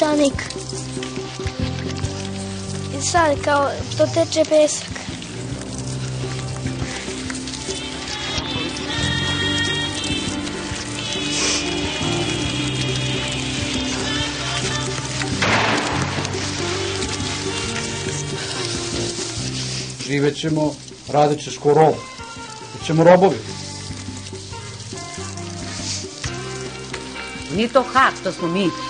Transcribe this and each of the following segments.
peščanik. I sad kao to teče pesak. Živet ćemo, radit ćeš ko rob. Bićemo robovi. Nije to hak, to smo mi.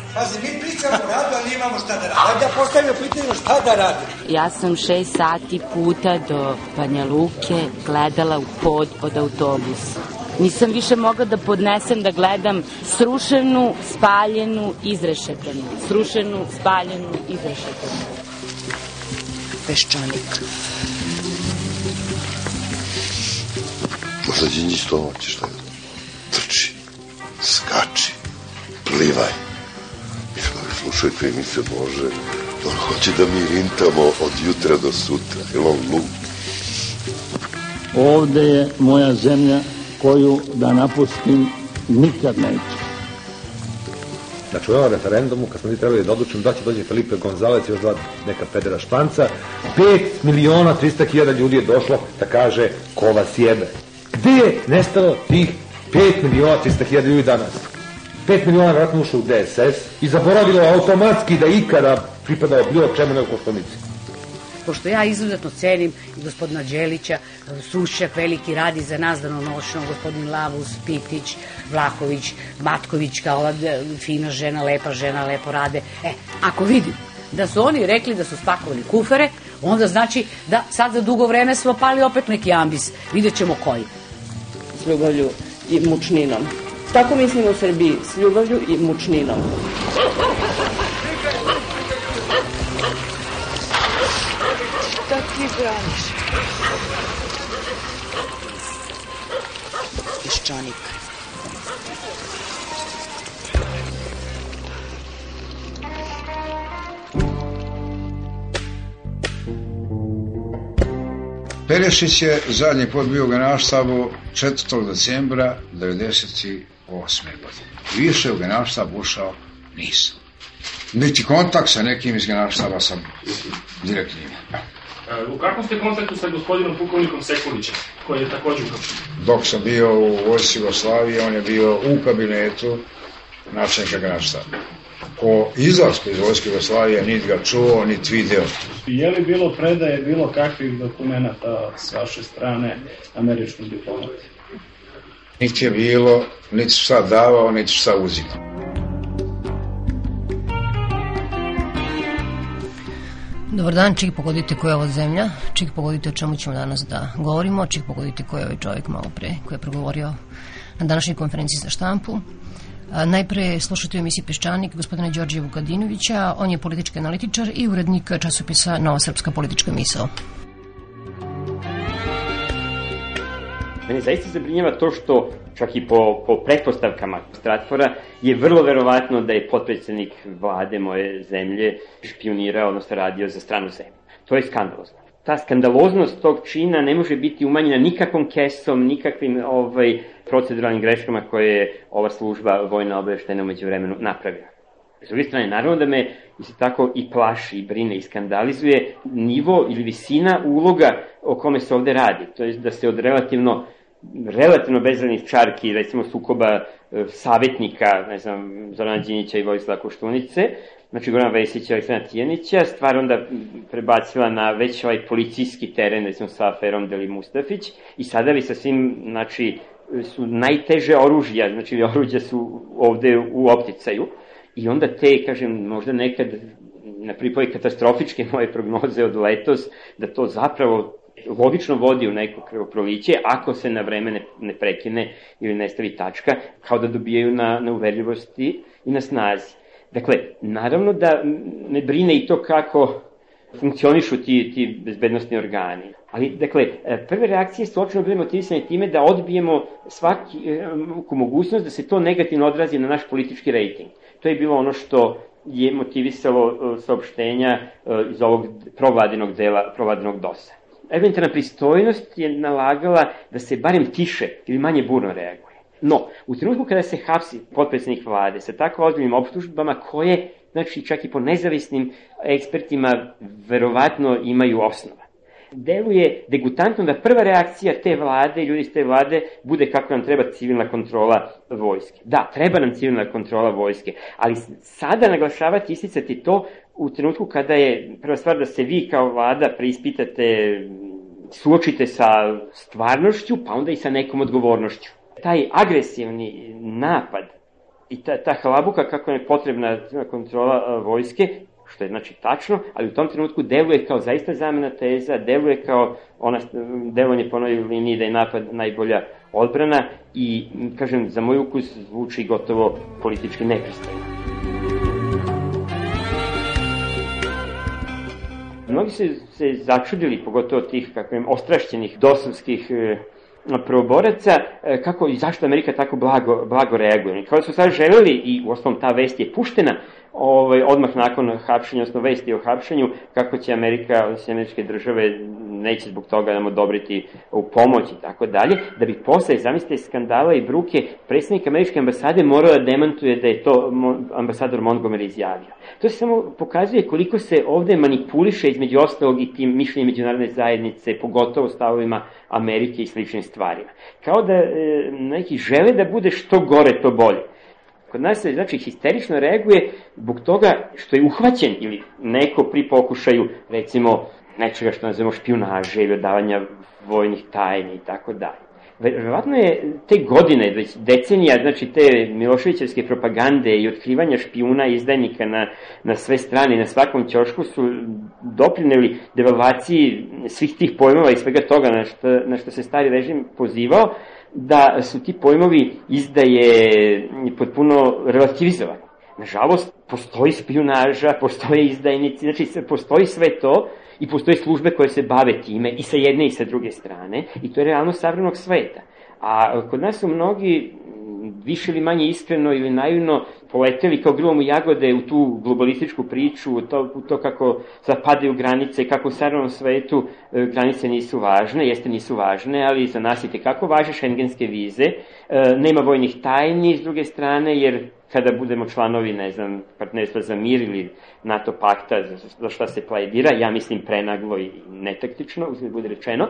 Pazi, mi pričamo o radu, ali imamo šta da radimo. Ajde, postavimo pitanje šta da radimo. Ja sam šest sati puta do Banja Luke gledala u pod od autobusa. Nisam više mogla da podnesem da gledam srušenu, spaljenu, izrešetanu. Srušenu, spaljenu, izrešetanu. Peščanik. To hoće šta je. Trči, skači, plivaj. Slušajte se Bože, on hoće da mi rintamo od jutra do sutra. Jel on lud? Ovde je moja zemlja koju da napustim nikad neću. Znači u ovom referendumu, kad smo mi trebali da odlučimo da će dođe Felipe Gonzalez i još dva neka pedera španca, 5 miliona 300 hiljada ljudi je došlo da kaže ko vas jebe. Gde je nestalo tih 5 miliona 300 hiljada ljudi danas? 5 miliona vratno ušlo u DSS i zaboravilo automatski da ikada pripadao bilo čemu nego Koštunici. Pošto ja izuzetno cenim i gospodina Đelića, Sušćak veliki radi za nas danonoćno, gospodin Lavus, Pitić, Vlahović, Matković, kao ova e, fina žena, lepa žena, lepo rade. E, ako vidim da su oni rekli da su spakovali kufere, onda znači da sad za dugo vreme smo pali opet neki ambis. Vidjet ćemo koji. s ljubavlju i mučninom. Tako mislimo u Srbiji, s ljubavlju i mučninom. Šta ti braniš? Peščanik. Perešić je zadnji put bio u generalštabu 4. decembra 98. godine. Više u generalštab ušao nisam. Niti kontakt sa nekim iz generalštaba sam direktno imao. U kakvom ste kontaktu sa gospodinom pukovnikom Sekulićem, koji je takođe uhapšen? Dok sam bio u vojsci Jugoslavije, on je bio u kabinetu načelnika generalštaba. O izlasku iz vojske Jugoslavije niti ga čuo, niti video. Je li bilo predaje bilo kakvih dokumenta s vaše strane američkom diplomati? Niti je bilo, niti šta davao, niti šta uzimao. Dobar dan, čik pogodite koja je ovo zemlja, čik pogodite o čemu ćemo danas da govorimo, čik pogodite ko je ovaj čovjek malo pre koji je progovorio na današnjoj konferenciji za štampu. Najpre slušate u emisiji Peščanik gospodina Đorđe Vukadinovića, on je politički analitičar i urednik časopisa Nova srpska politička misao. Mene zaista zabrinjava to što, čak i po, po pretpostavkama Stratfora, je vrlo verovatno da je potpredsednik vlade moje zemlje špionirao, odnosno radio za stranu zemlju. To je skandalozno. Ta skandaloznost tog čina ne može biti umanjena nikakvom kesom, nikakvim ovaj, proceduralnim greškama koje je ova služba vojna obeštena umeđu vremenu napravila. S druge strane, naravno da me isto tako i plaši, i brine, i skandalizuje nivo ili visina uloga o kome se ovde radi. To je da se od relativno relativno bezrednih čarki, recimo sukoba e, savjetnika, ne znam, Zorana Đinića i Vojislava Koštunice, znači Gorana Vesića i Aleksandra Tijanića, stvar onda prebacila na već ovaj policijski teren, recimo sa aferom Deli Mustafić, i sada li sa svim, znači, su najteže oružja, znači oruđa su ovde u opticaju, i onda te, kažem, možda nekad na pripoje katastrofičke moje prognoze od letos, da to zapravo logično vodi u neko krvoproliće ako se na vreme ne, ne prekine ili ne stavi tačka, kao da dobijaju na, na uverljivosti i na snazi. Dakle, naravno da me brine i to kako funkcionišu ti, ti bezbednostni organi. Ali, dakle, prve reakcije su očino bile motivisane time da odbijemo svaku mogućnost da se to negativno odrazi na naš politički rejting. To je bilo ono što je motivisalo saopštenja iz ovog provladinog dela, provladinog dosa. Eventualna pristojnost je nalagala da se barem tiše ili manje burno reaguje. No, u trenutku kada se hapsi potpredsjednik vlade sa tako ozbiljnim optužbama koje, znači čak i po nezavisnim ekspertima, verovatno imaju osnova. Deluje degutantno da prva reakcija te vlade, ljudi iz te vlade, bude kako nam treba civilna kontrola vojske. Da, treba nam civilna kontrola vojske, ali sada naglašavati, isticati to u trenutku kada je prva stvar da se vi kao vlada preispitate, suočite sa stvarnošću, pa onda i sa nekom odgovornošću. Taj agresivni napad i ta, ta hlabuka kako je potrebna kontrola vojske, što je znači tačno, ali u tom trenutku deluje kao zaista zamena teza, deluje kao ona delovanje po onoj liniji da je napad najbolja odbrana i, kažem, za moj ukus zvuči gotovo politički nepristajno. Mnogi se, se začudili, pogotovo tih, kako im, ostrašćenih dosovskih e, e, kako i zašto Amerika tako blago, blago reaguje. Kao da su sad želeli, i u osnovom ta vest je puštena, ovaj, odmah nakon hapšenja, osnovno vesti o hapšenju, kako će Amerika, odnosno američke države, neće zbog toga nam odobriti u pomoć i tako dalje, da bi posle, zamislite, skandala i bruke, predsjednik američke ambasade morao da demantuje da je to ambasador Montgomery izjavio. To se samo pokazuje koliko se ovde manipuliše između ostalog i tim mišljenjem međunarodne zajednice, pogotovo stavovima Amerike i sličnim stvarima. Kao da e, neki žele da bude što gore, to bolje. Kod nas se, znači, histerično reaguje zbog toga što je uhvaćen ili neko pri pokušaju, recimo, nečega što nazivamo špionaže ili odavanja vojnih tajni i tako dalje. Verovatno je te godine, već decenija, znači te Miloševićevske propagande i otkrivanja špijuna i izdajnika na, na sve strane, na svakom ćošku su doprineli devalvaciji svih tih pojmova i svega toga na što, na što se stari režim pozivao, da su ti pojmovi izdaje potpuno relativizovani. Nažalost, postoji spionaža, postoje izdajnici, znači postoji sve to i postoje službe koje se bave time i sa jedne i sa druge strane i to je realno savremenog sveta. A kod nas su mnogi više ili manje iskreno ili naivno poleteli kao grilom u jagode u tu globalističku priču, to, u to kako zapadaju granice, kako u savremenom svetu e, granice nisu važne, jeste nisu važne, ali za nas je kako važe šengenske vize, e, nema vojnih tajni s druge strane, jer kada budemo članovi, ne znam, partnerstva za mir ili NATO pakta, za šta se pledira, ja mislim prenaglo i netaktično, uzme bude rečeno,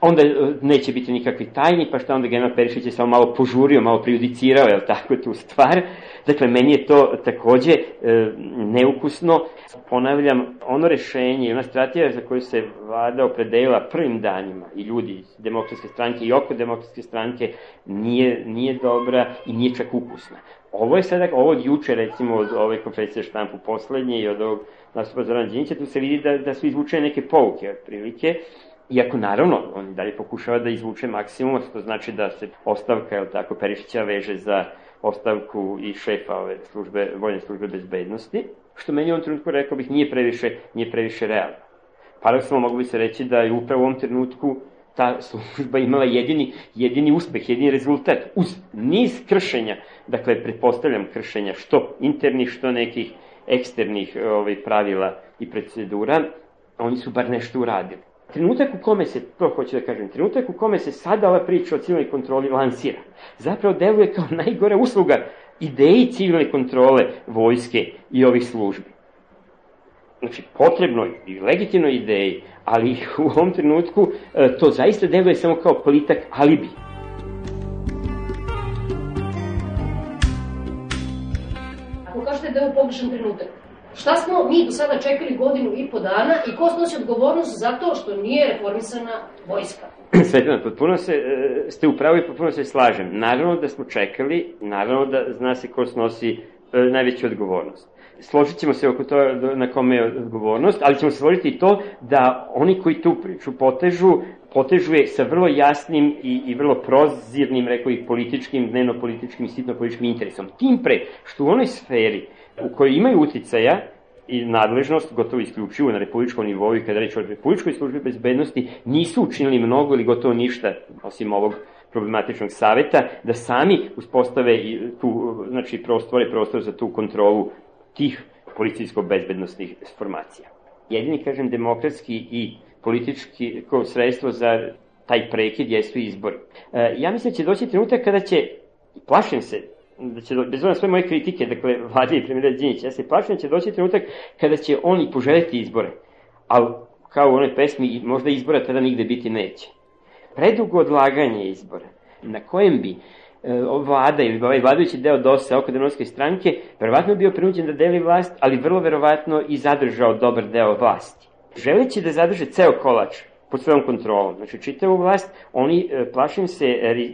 onda e, neće biti nikakvi tajni, pa šta onda general Perišić je samo malo požurio, malo prejudicirao, je tako, tu stvar. Dakle, meni je to takođe e, neukusno. Ponavljam, ono rešenje, ona strategija za koju se vlada opredela prvim danima i ljudi iz demokratske stranke i oko demokratske stranke nije, nije dobra i nije čak ukusna. Ovo je sada, ovo od juče, recimo, od ove konferencije štampu poslednje i od ovog nastupa Zorana Đinića, tu se vidi da, da su izvučene neke pouke, otprilike, Iako, naravno, on dalje pokušava da izvuče maksimum, što znači da se ostavka, je tako, Perišića veže za ostavku i šefa ove službe, vojne službe bezbednosti, što meni u ovom trenutku, rekao bih, nije previše, nije previše realno. Paradoksalno mogu bi se reći da je upravo u ovom trenutku ta služba imala jedini, jedini uspeh, jedini rezultat, uz niz kršenja, dakle, pretpostavljam kršenja, što internih, što nekih eksternih ovaj, pravila i procedura, oni su bar nešto uradili. Trenutak u kome se, to hoću da kažem, trenutak u kome se sada ova priča o civilnoj kontroli lansira, zapravo deluje kao najgore usluga ideji civilne kontrole vojske i ovih službi. Znači, potrebno i legitimno ideji, ali u ovom trenutku e, to zaista deluje samo kao politak alibi. Ako kažete da je ovo pogrešan trenutak, Šta smo mi do sada čekali godinu i po dana i ko snosi odgovornost za to što nije reformisana vojska? Svetlana, potpuno se, e, ste u pravu i potpuno se slažem. Naravno da smo čekali, naravno da zna se ko snosi e, najveću odgovornost. Složit ćemo se oko toga na kome je odgovornost, ali ćemo složiti i to da oni koji tu priču potežu, potežu je sa vrlo jasnim i, i vrlo prozirnim, rekao i političkim, dnevno-političkim i sitno-političkim interesom. Tim pre, što u onoj sferi u kojoj imaju uticaja, i nadležnost, gotovo isključivo na republičkom nivou i kada reč o republičkoj službi bezbednosti, nisu učinili mnogo ili gotovo ništa, osim ovog problematičnog saveta, da sami uspostave tu, znači prostvore prostor za tu kontrolu tih policijsko-bezbednostnih formacija. Jedini, kažem, demokratski i politički kao sredstvo za taj prekid jesu izbori. E, ja mislim da će doći trenutak kada će, plašim se, da će, bez ona sve moje kritike, dakle, vlade i premijera Đinić, ja se plašim da će doći trenutak kada će oni poželjeti izbore, ali kao u onoj pesmi, možda izbora tada nigde biti neće. Predugo odlaganje izbora, na kojem bi e, vlada ili ovaj vladajući deo DOS-a oko demokratske stranke, verovatno bio prinuđen da deli vlast, ali vrlo verovatno i zadržao dobar deo vlasti. Želeći da zadrže ceo kolač, pod svojom kontrolom. Znači, čitavu vlast, oni, e, plašim se,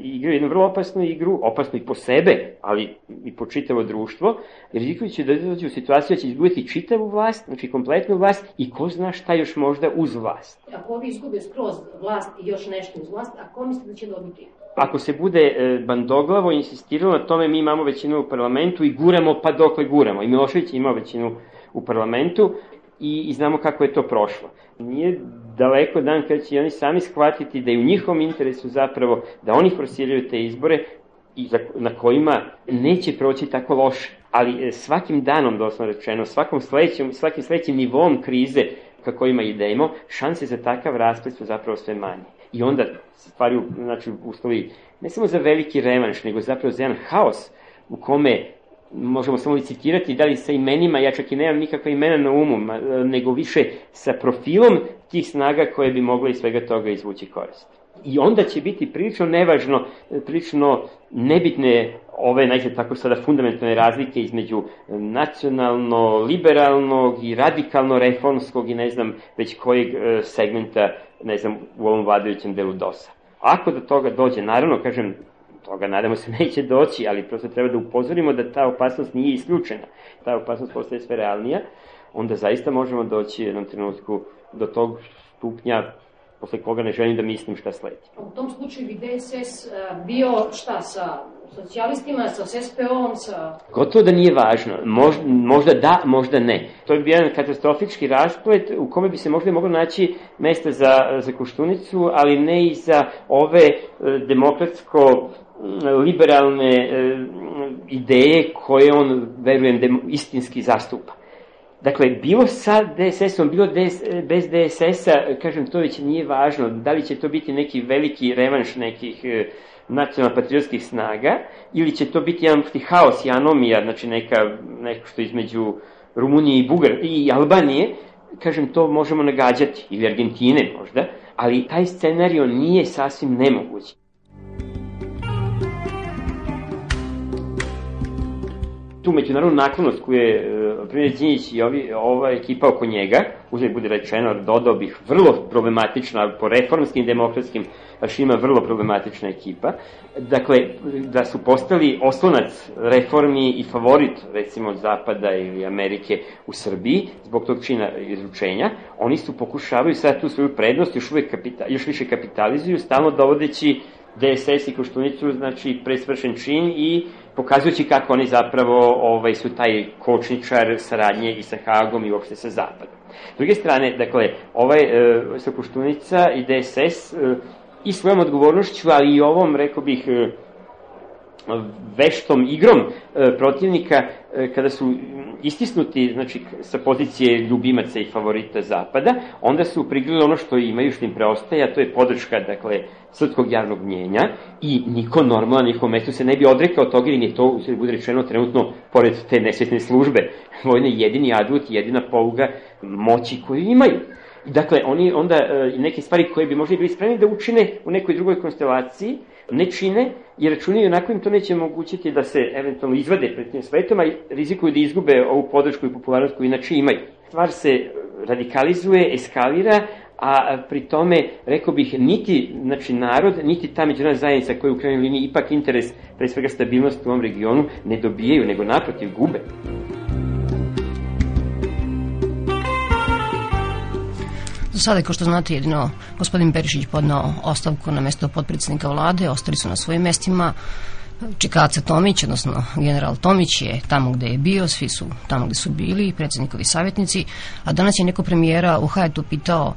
igraju jednu vrlo opasnu igru, opasnu i po sebe, ali i po čitavo društvo, rizikujući da dođe u situaciju da će izgubiti čitavu vlast, znači kompletnu vlast i ko zna šta još možda uz vlast. Ako ovi izgube skroz vlast i još nešto uz vlast, a ko mislite da će dobiti? Ako se bude e, bandoglavo insistiralo na tome, mi imamo većinu u parlamentu i guramo pa dokle guramo. I Milošević ima većinu u parlamentu i, i znamo kako je to prošlo. Nije daleko dan kada će oni sami shvatiti da je u njihovom interesu zapravo da oni forsiraju te izbore i za, na kojima neće proći tako loše. Ali e, svakim danom, doslovno rečeno, svakom sledećem, svakim sledećim nivom krize ka kojima idemo, šanse za takav rasplet su zapravo sve manje. I onda stvari, znači, uslovi ne samo za veliki revanš, nego zapravo za jedan haos u kome možemo samo licitirati da li sa imenima, ja čak i nemam nikakva imena na umu, nego više sa profilom tih snaga koje bi mogle iz svega toga izvući korist. I onda će biti prilično nevažno, prilično nebitne ove, najte tako sada, fundamentalne razlike između nacionalno, liberalnog i radikalno reformskog i ne znam već kojeg e, segmenta, ne znam, u ovom vladajućem delu DOS-a. Ako do toga dođe, naravno, kažem, toga nadamo se neće doći, ali prosto treba da upozorimo da ta opasnost nije isključena. Ta opasnost postaje sve realnija, onda zaista možemo doći u jednom trenutku do tog stupnja posle koga ne želim da mislim šta sledi. U tom slučaju bi DSS bio šta sa socijalistima, sa SPO-om, sa... Gotovo da nije važno. Možda, možda da, možda ne. To bi bio jedan katastrofički rasplet u kome bi se možda moglo naći mesta za, za Koštunicu, ali ne i za ove e, demokratsko liberalne e, ideje koje on, verujem, istinski zastupa. Dakle, bilo sa DSS-om, bilo DS, bez DSS-a, kažem, to već nije važno. Da li će to biti neki veliki revanš nekih e, nacionalno-patriotskih snaga, ili će to biti jedan haos i anomija, znači neka, neko što između Rumunije i Bugar i Albanije, kažem, to možemo nagađati, ili Argentine možda, ali taj scenario nije sasvim nemoguć. Tu međunarodnu naklonost koju je e, primjer Đinjić i ovi, ova ekipa oko njega, uzme bude rečeno, dodao bih, vrlo problematična, po reformskim demokratskim šima vrlo problematična ekipa. Dakle, da su postali oslonac reformi i favorit, recimo, Zapada ili Amerike u Srbiji, zbog tog čina izručenja, oni su pokušavaju sad tu svoju prednost još, uvek kapita, još više kapitalizuju, stalno dovodeći DSS i Koštunicu, znači, presvršen čin i pokazujući kako oni zapravo ovaj, su taj kočničar saradnje i sa Hagom i uopšte sa Zapadom. S druge strane, dakle, ovaj e, sa Koštunica i DSS e, i svojom odgovornošću, ali i ovom, rekao bih, e, veštom igrom e, protivnika e, kada su istisnuti znači, sa pozicije ljubimaca i favorita Zapada, onda su prigrili ono što imaju, što im preostaje, a to je podrška dakle, srpskog javnog mnjenja i niko normalno na njihovom mestu se ne bi odrekao toga ili je to, bude rečeno, trenutno, pored te nesvetne službe, vojne jedini adut, jedina poluga moći koju imaju. Dakle, oni onda e, neke stvari koje bi možda bili spremni da učine u nekoj drugoj konstelaciji, ne čine, jer računaju onako im to neće omogućiti da se eventualno izvade pred tim svetom, a rizikuju da izgube ovu podršku i popularnost koju inače imaju. Stvar se radikalizuje, eskalira, a pri tome, rekao bih, niti znači, narod, niti ta međunarodna zajednica koja je u krajnjoj liniji ipak interes, pre svega stabilnost u ovom regionu, ne dobijaju, nego naprotiv gube. Za sada, kao što znate, jedino gospodin Perišić podnao ostavku na mesto podpredsednika vlade, ostali su na svojim mestima. Čikaca Tomić, odnosno general Tomić je tamo gde je bio, svi su tamo gde su bili, predsednikovi savjetnici, a danas je neko premijera u Hajetu pitao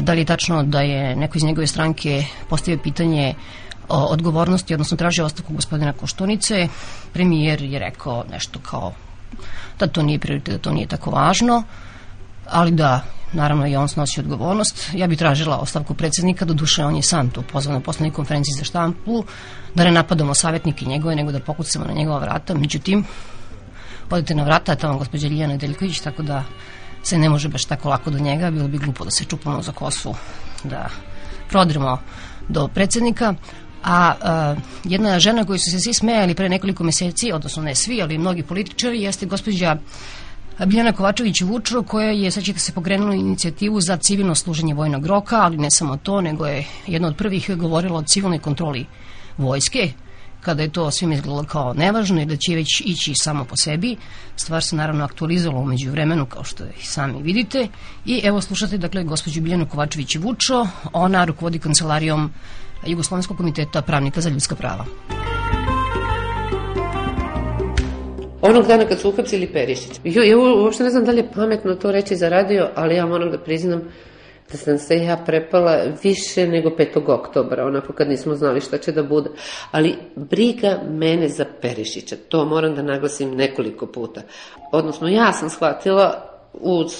da li je tačno da je neko iz njegove stranke postavio pitanje o odgovornosti, odnosno tražio ostavku gospodina Koštunice. Premijer je rekao nešto kao da to nije prioritet, da to nije tako važno, ali da naravno i on snosi odgovornost. Ja bih tražila ostavku predsednika, do duše on je sam tu pozvan na poslednoj konferenciji za štampu, da ne napadamo savjetnike njegove, nego da pokucamo na njegova vrata. Međutim, odete na vrata, tamo gospođa Liljana Deljković, tako da se ne može baš tako lako do njega, bilo bi glupo da se čupamo za kosu, da prodremo do predsednika. A, a jedna žena koju su se svi smejali pre nekoliko meseci, odnosno ne svi, ali mnogi političari, jeste gospođa Biljana Kovačević Vučro koja je, sad ćete se pokrenula inicijativu za civilno služenje vojnog roka, ali ne samo to, nego je jedna od prvih govorila o civilnoj kontroli vojske, kada je to svim izgledalo kao nevažno i da će već ići samo po sebi. Stvar se naravno aktualizovala umeđu vremenu, kao što i sami vidite. I evo slušate, dakle, gospođu Biljanu Kovačević Vučo, ona rukovodi kancelarijom Jugoslovenskog komiteta pravnika za ljudska prava. Onog dana kad su uhapsili Perišić. Jo, ja uopšte ne znam da li je pametno to reći za radio, ali ja moram da priznam da sam se ja prepala više nego 5. oktobra, onako kad nismo znali šta će da bude. Ali briga mene za Perišića, to moram da naglasim nekoliko puta. Odnosno, ja sam shvatila uz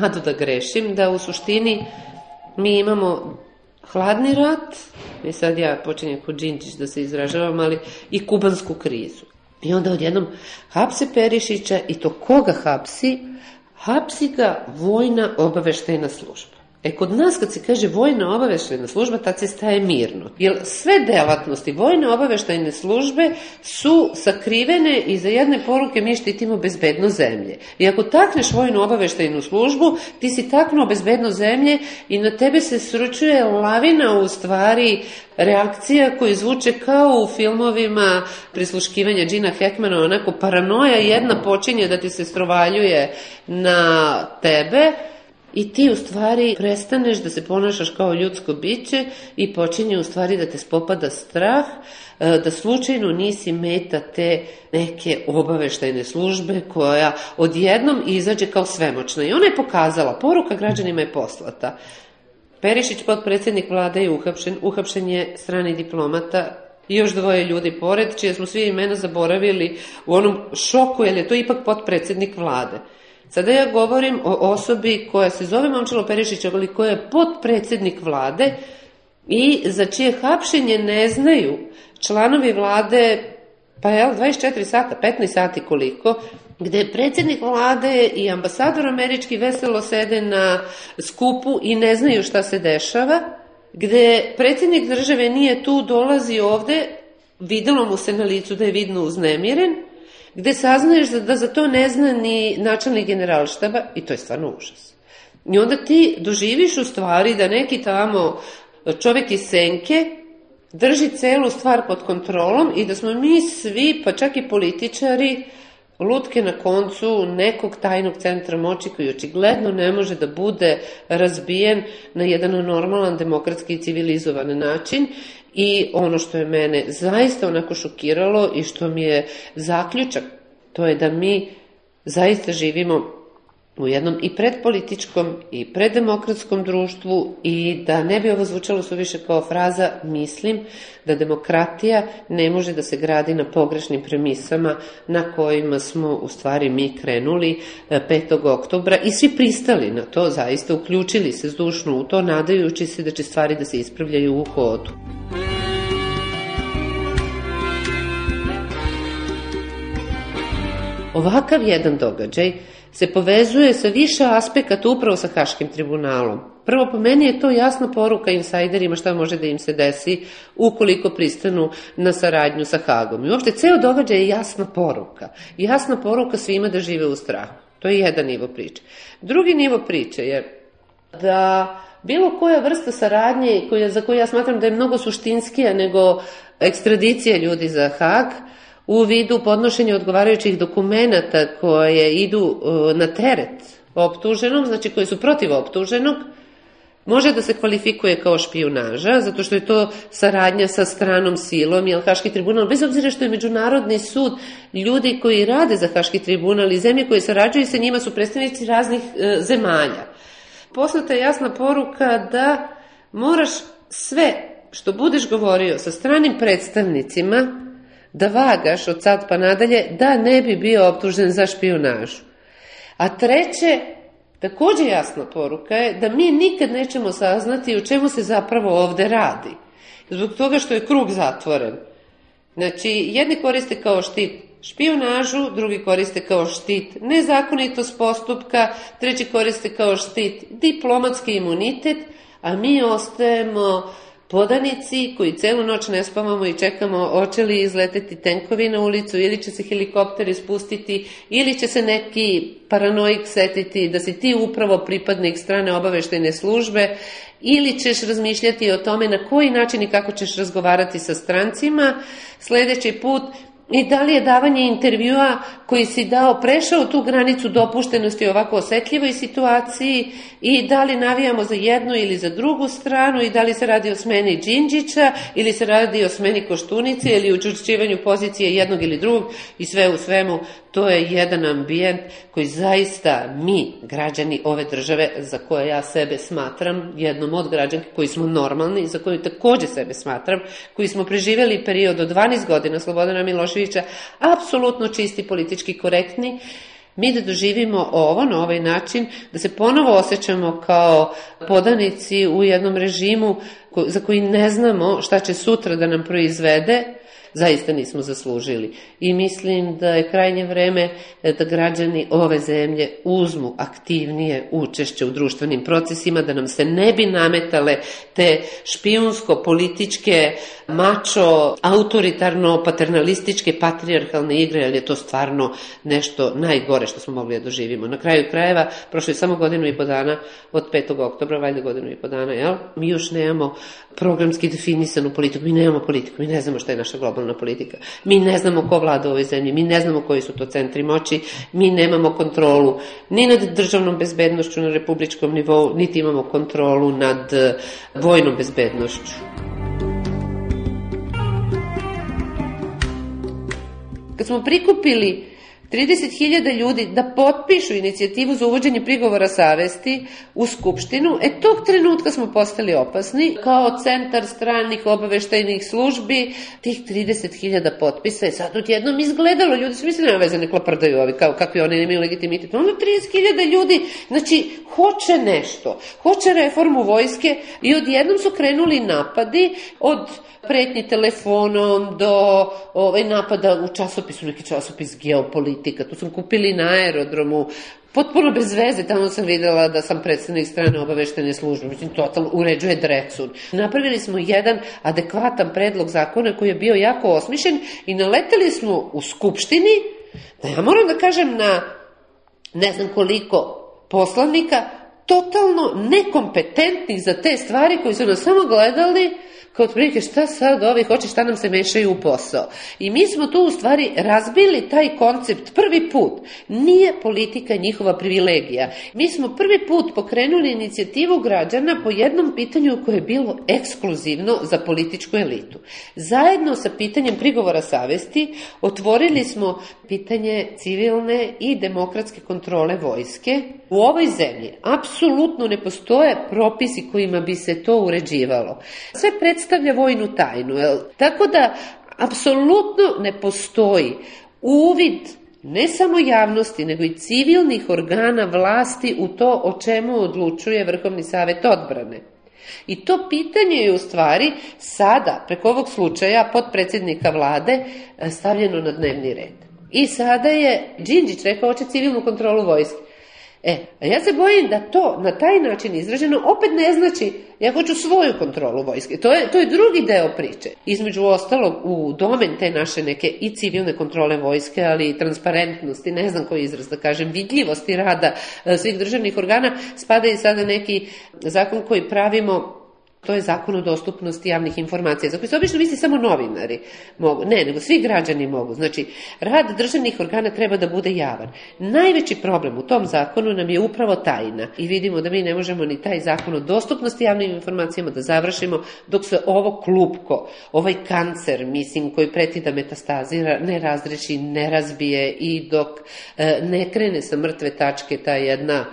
nadu da grešim, da u suštini mi imamo hladni rat, i sad ja počinjem kod Đinđić da se izražavam, ali i kubansku krizu. I onda odjednom hapse Perišića i to koga hapsi? Hapsi ga vojna obaveštajna služba. E, kod nas kad se kaže vojna obaveštajna služba, tad se staje mirno. Jer sve delatnosti vojne obaveštajne službe su sakrivene iza jedne poruke mi štitimo bezbedno zemlje. I ako takneš vojnu obaveštajnu službu, ti si taknuo bezbedno zemlje i na tebe se sručuje lavina u stvari reakcija koji zvuče kao u filmovima prisluškivanja Gina Hackmana, onako paranoja jedna počinje da ti se strovaljuje na tebe, I ti u stvari prestaneš da se ponašaš kao ljudsko biće i počinje u stvari da te spopada strah, e, da slučajno nisi meta te neke obaveštajne službe koja odjednom izađe kao svemoćna. I ona je pokazala, poruka građanima je poslata. Perišić, podpredsednik vlade, je uhapšen, uhapšen je strani diplomata, i još dvoje ljudi pored, čije smo svi imena zaboravili u onom šoku, jer je to ipak podpredsednik vlade. Sada ja govorim o osobi koja se zove Momčilo Perišić, ali koja je podpredsednik vlade i za čije hapšenje ne znaju članovi vlade, pa je 24 sata, 15 sati koliko, gde predsednik vlade i ambasador američki veselo sede na skupu i ne znaju šta se dešava, gde predsednik države nije tu, dolazi ovde, videlo mu se na licu da je vidno uznemiren, gde saznaješ da, da za to ne zna ni načelnik generalštaba i to je stvarno užas. I onda ti doživiš u stvari da neki tamo čovek iz senke drži celu stvar pod kontrolom i da smo mi svi, pa čak i političari, lutke na koncu nekog tajnog centra moći koji očigledno ne može da bude razbijen na jedan normalan, demokratski i civilizovan način I ono što je mene zaista onako šokiralo i što mi je zaključak, to je da mi zaista živimo u jednom i predpolitičkom i preddemokratskom društvu i da ne bi ovo zvučalo suviše kao fraza, mislim da demokratija ne može da se gradi na pogrešnim premisama na kojima smo u stvari mi krenuli 5. E, oktobra i svi pristali na to, zaista uključili se zdušno u to, nadajući se da će stvari da se ispravljaju u hodu. Ovakav jedan događaj se povezuje sa više aspekata upravo sa Haškim tribunalom. Prvo, po meni je to jasna poruka insajderima šta može da im se desi ukoliko pristanu na saradnju sa Hagom. I uopšte, ceo događaj je jasna poruka. Jasna poruka svima da žive u strahu. To je jedan nivo priče. Drugi nivo priče je da bilo koja vrsta saradnje koja, za koju ja smatram da je mnogo suštinskija nego ekstradicija ljudi za Hag, u vidu podnošenja odgovarajućih dokumenta koje idu e, na teret optuženog, znači koji su protiv optuženog, može da se kvalifikuje kao špijunaža, zato što je to saradnja sa stranom silom, jer Haški tribunal, bez obzira što je Međunarodni sud, ljudi koji rade za Haški tribunal i zemlje koje sarađuju sa njima su predstavnici raznih e, zemalja. Poslata je jasna poruka da moraš sve što budeš govorio sa stranim predstavnicima da vagaš od sad pa nadalje da ne bi bio optužen za špijunažu. A treće, takođe jasna poruka je da mi nikad nećemo saznati o čemu se zapravo ovde radi. Zbog toga što je krug zatvoren. Znači, jedni koriste kao štit špijunažu, drugi koriste kao štit nezakonitost postupka, treći koriste kao štit diplomatski imunitet, a mi ostajemo podanici koji celu noć ne spavamo i čekamo hoće li izleteti tenkovi na ulicu ili će se helikopteri spustiti ili će se neki paranoik setiti da si ti upravo pripadnik strane obaveštajne službe ili ćeš razmišljati o tome na koji način i kako ćeš razgovarati sa strancima. Sledeći put I da li je davanje intervjua koji si dao prešao tu granicu dopuštenosti ovako osetljivoj situaciji? I da li navijamo za jednu ili za drugu stranu? I da li se radi o smeni Đinđića ili se radi o smeni Koštunice ili učušćivanju pozicije jednog ili drugog? I sve u svemu to je jedan ambijent koji zaista mi, građani ove države, za koje ja sebe smatram, jednom od građanki koji smo normalni, za koju takođe sebe smatram, koji smo preživeli period od 12 godina Slobodana Miloševića, apsolutno čisti, politički korektni, mi da doživimo ovo na ovaj način, da se ponovo osjećamo kao podanici u jednom režimu za koji ne znamo šta će sutra da nam proizvede, zaista nismo zaslužili. I mislim da je krajnje vreme da građani ove zemlje uzmu aktivnije učešće u društvenim procesima, da nam se ne bi nametale te špijunsko-političke, mačo, autoritarno-paternalističke, patrijarhalne igre, ali je to stvarno nešto najgore što smo mogli da doživimo. Na kraju krajeva, prošlo je samo godinu i po dana od 5. oktobra, valjda godinu i po dana, jel? Mi još nemamo programski definisanu politiku, mi nemamo politiku, mi ne znamo šta je naša globalna politika. Mi ne znamo ko vlada u ovoj zemlji, mi ne znamo koji su to centri moći, mi nemamo kontrolu ni nad državnom bezbednošću na republičkom nivou, niti imamo kontrolu nad eh, vojnom bezbednošću. Kad smo prikupili 30.000 ljudi da potpišu inicijativu za uvođenje prigovora savesti u Skupštinu, e tog trenutka smo postali opasni. Kao centar stranih obaveštajnih službi, tih 30.000 potpisa je sad odjednom izgledalo, ljudi su mislili nema veze, ne klaprdaju ovi, kao kakvi oni nemaju legitimitet, ono 30.000 ljudi, znači, hoće nešto, hoće reformu vojske i odjednom su krenuli napadi od pretnji telefonom do ovaj, napada u časopisu, neki časopis geopolitika, tu sam kupili na aerodromu, potpuno bez veze, tamo sam videla da sam predstavnik strane obaveštene službe, mislim, totalno uređuje Drecun. Napravili smo jedan adekvatan predlog zakona koji je bio jako osmišljen i naleteli smo u Skupštini, da ja moram da kažem na ne znam koliko poslanika, totalno nekompetentnih za te stvari koji su nas samo gledali kao otprilike šta sad ovi hoće šta nam se mešaju u posao. I mi smo tu u stvari razbili taj koncept prvi put. Nije politika njihova privilegija. Mi smo prvi put pokrenuli inicijativu građana po jednom pitanju koje je bilo ekskluzivno za političku elitu. Zajedno sa pitanjem prigovora savesti otvorili smo pitanje civilne i demokratske kontrole vojske. U ovoj zemlji apsolutno ne postoje propisi kojima bi se to uređivalo. Sve predstavlja vojnu tajnu. Jel? Tako da, apsolutno ne postoji uvid ne samo javnosti, nego i civilnih organa vlasti u to o čemu odlučuje Vrhovni savet odbrane. I to pitanje je u stvari sada, preko ovog slučaja, podpredsednika vlade, stavljeno na dnevni red. I sada je Đinđić rekao hoće civilnu kontrolu vojske. E, a ja se bojim da to na taj način izraženo opet ne znači ja hoću svoju kontrolu vojske. To je, to je drugi deo priče. Između ostalog, u domen te naše neke i civilne kontrole vojske, ali i transparentnosti, ne znam koji izraz da kažem, vidljivosti rada svih državnih organa, spada i sada neki zakon koji pravimo To je zakon o dostupnosti javnih informacija, za koji se obično misli samo novinari mogu. Ne, nego svi građani mogu. Znači, rad državnih organa treba da bude javan. Najveći problem u tom zakonu nam je upravo tajna. I vidimo da mi ne možemo ni taj zakon o dostupnosti javnim informacijama da završimo dok se ovo klupko, ovaj kancer, mislim, koji preti da metastazira, ne razreši, ne razbije i dok e, ne krene sa mrtve tačke ta jedna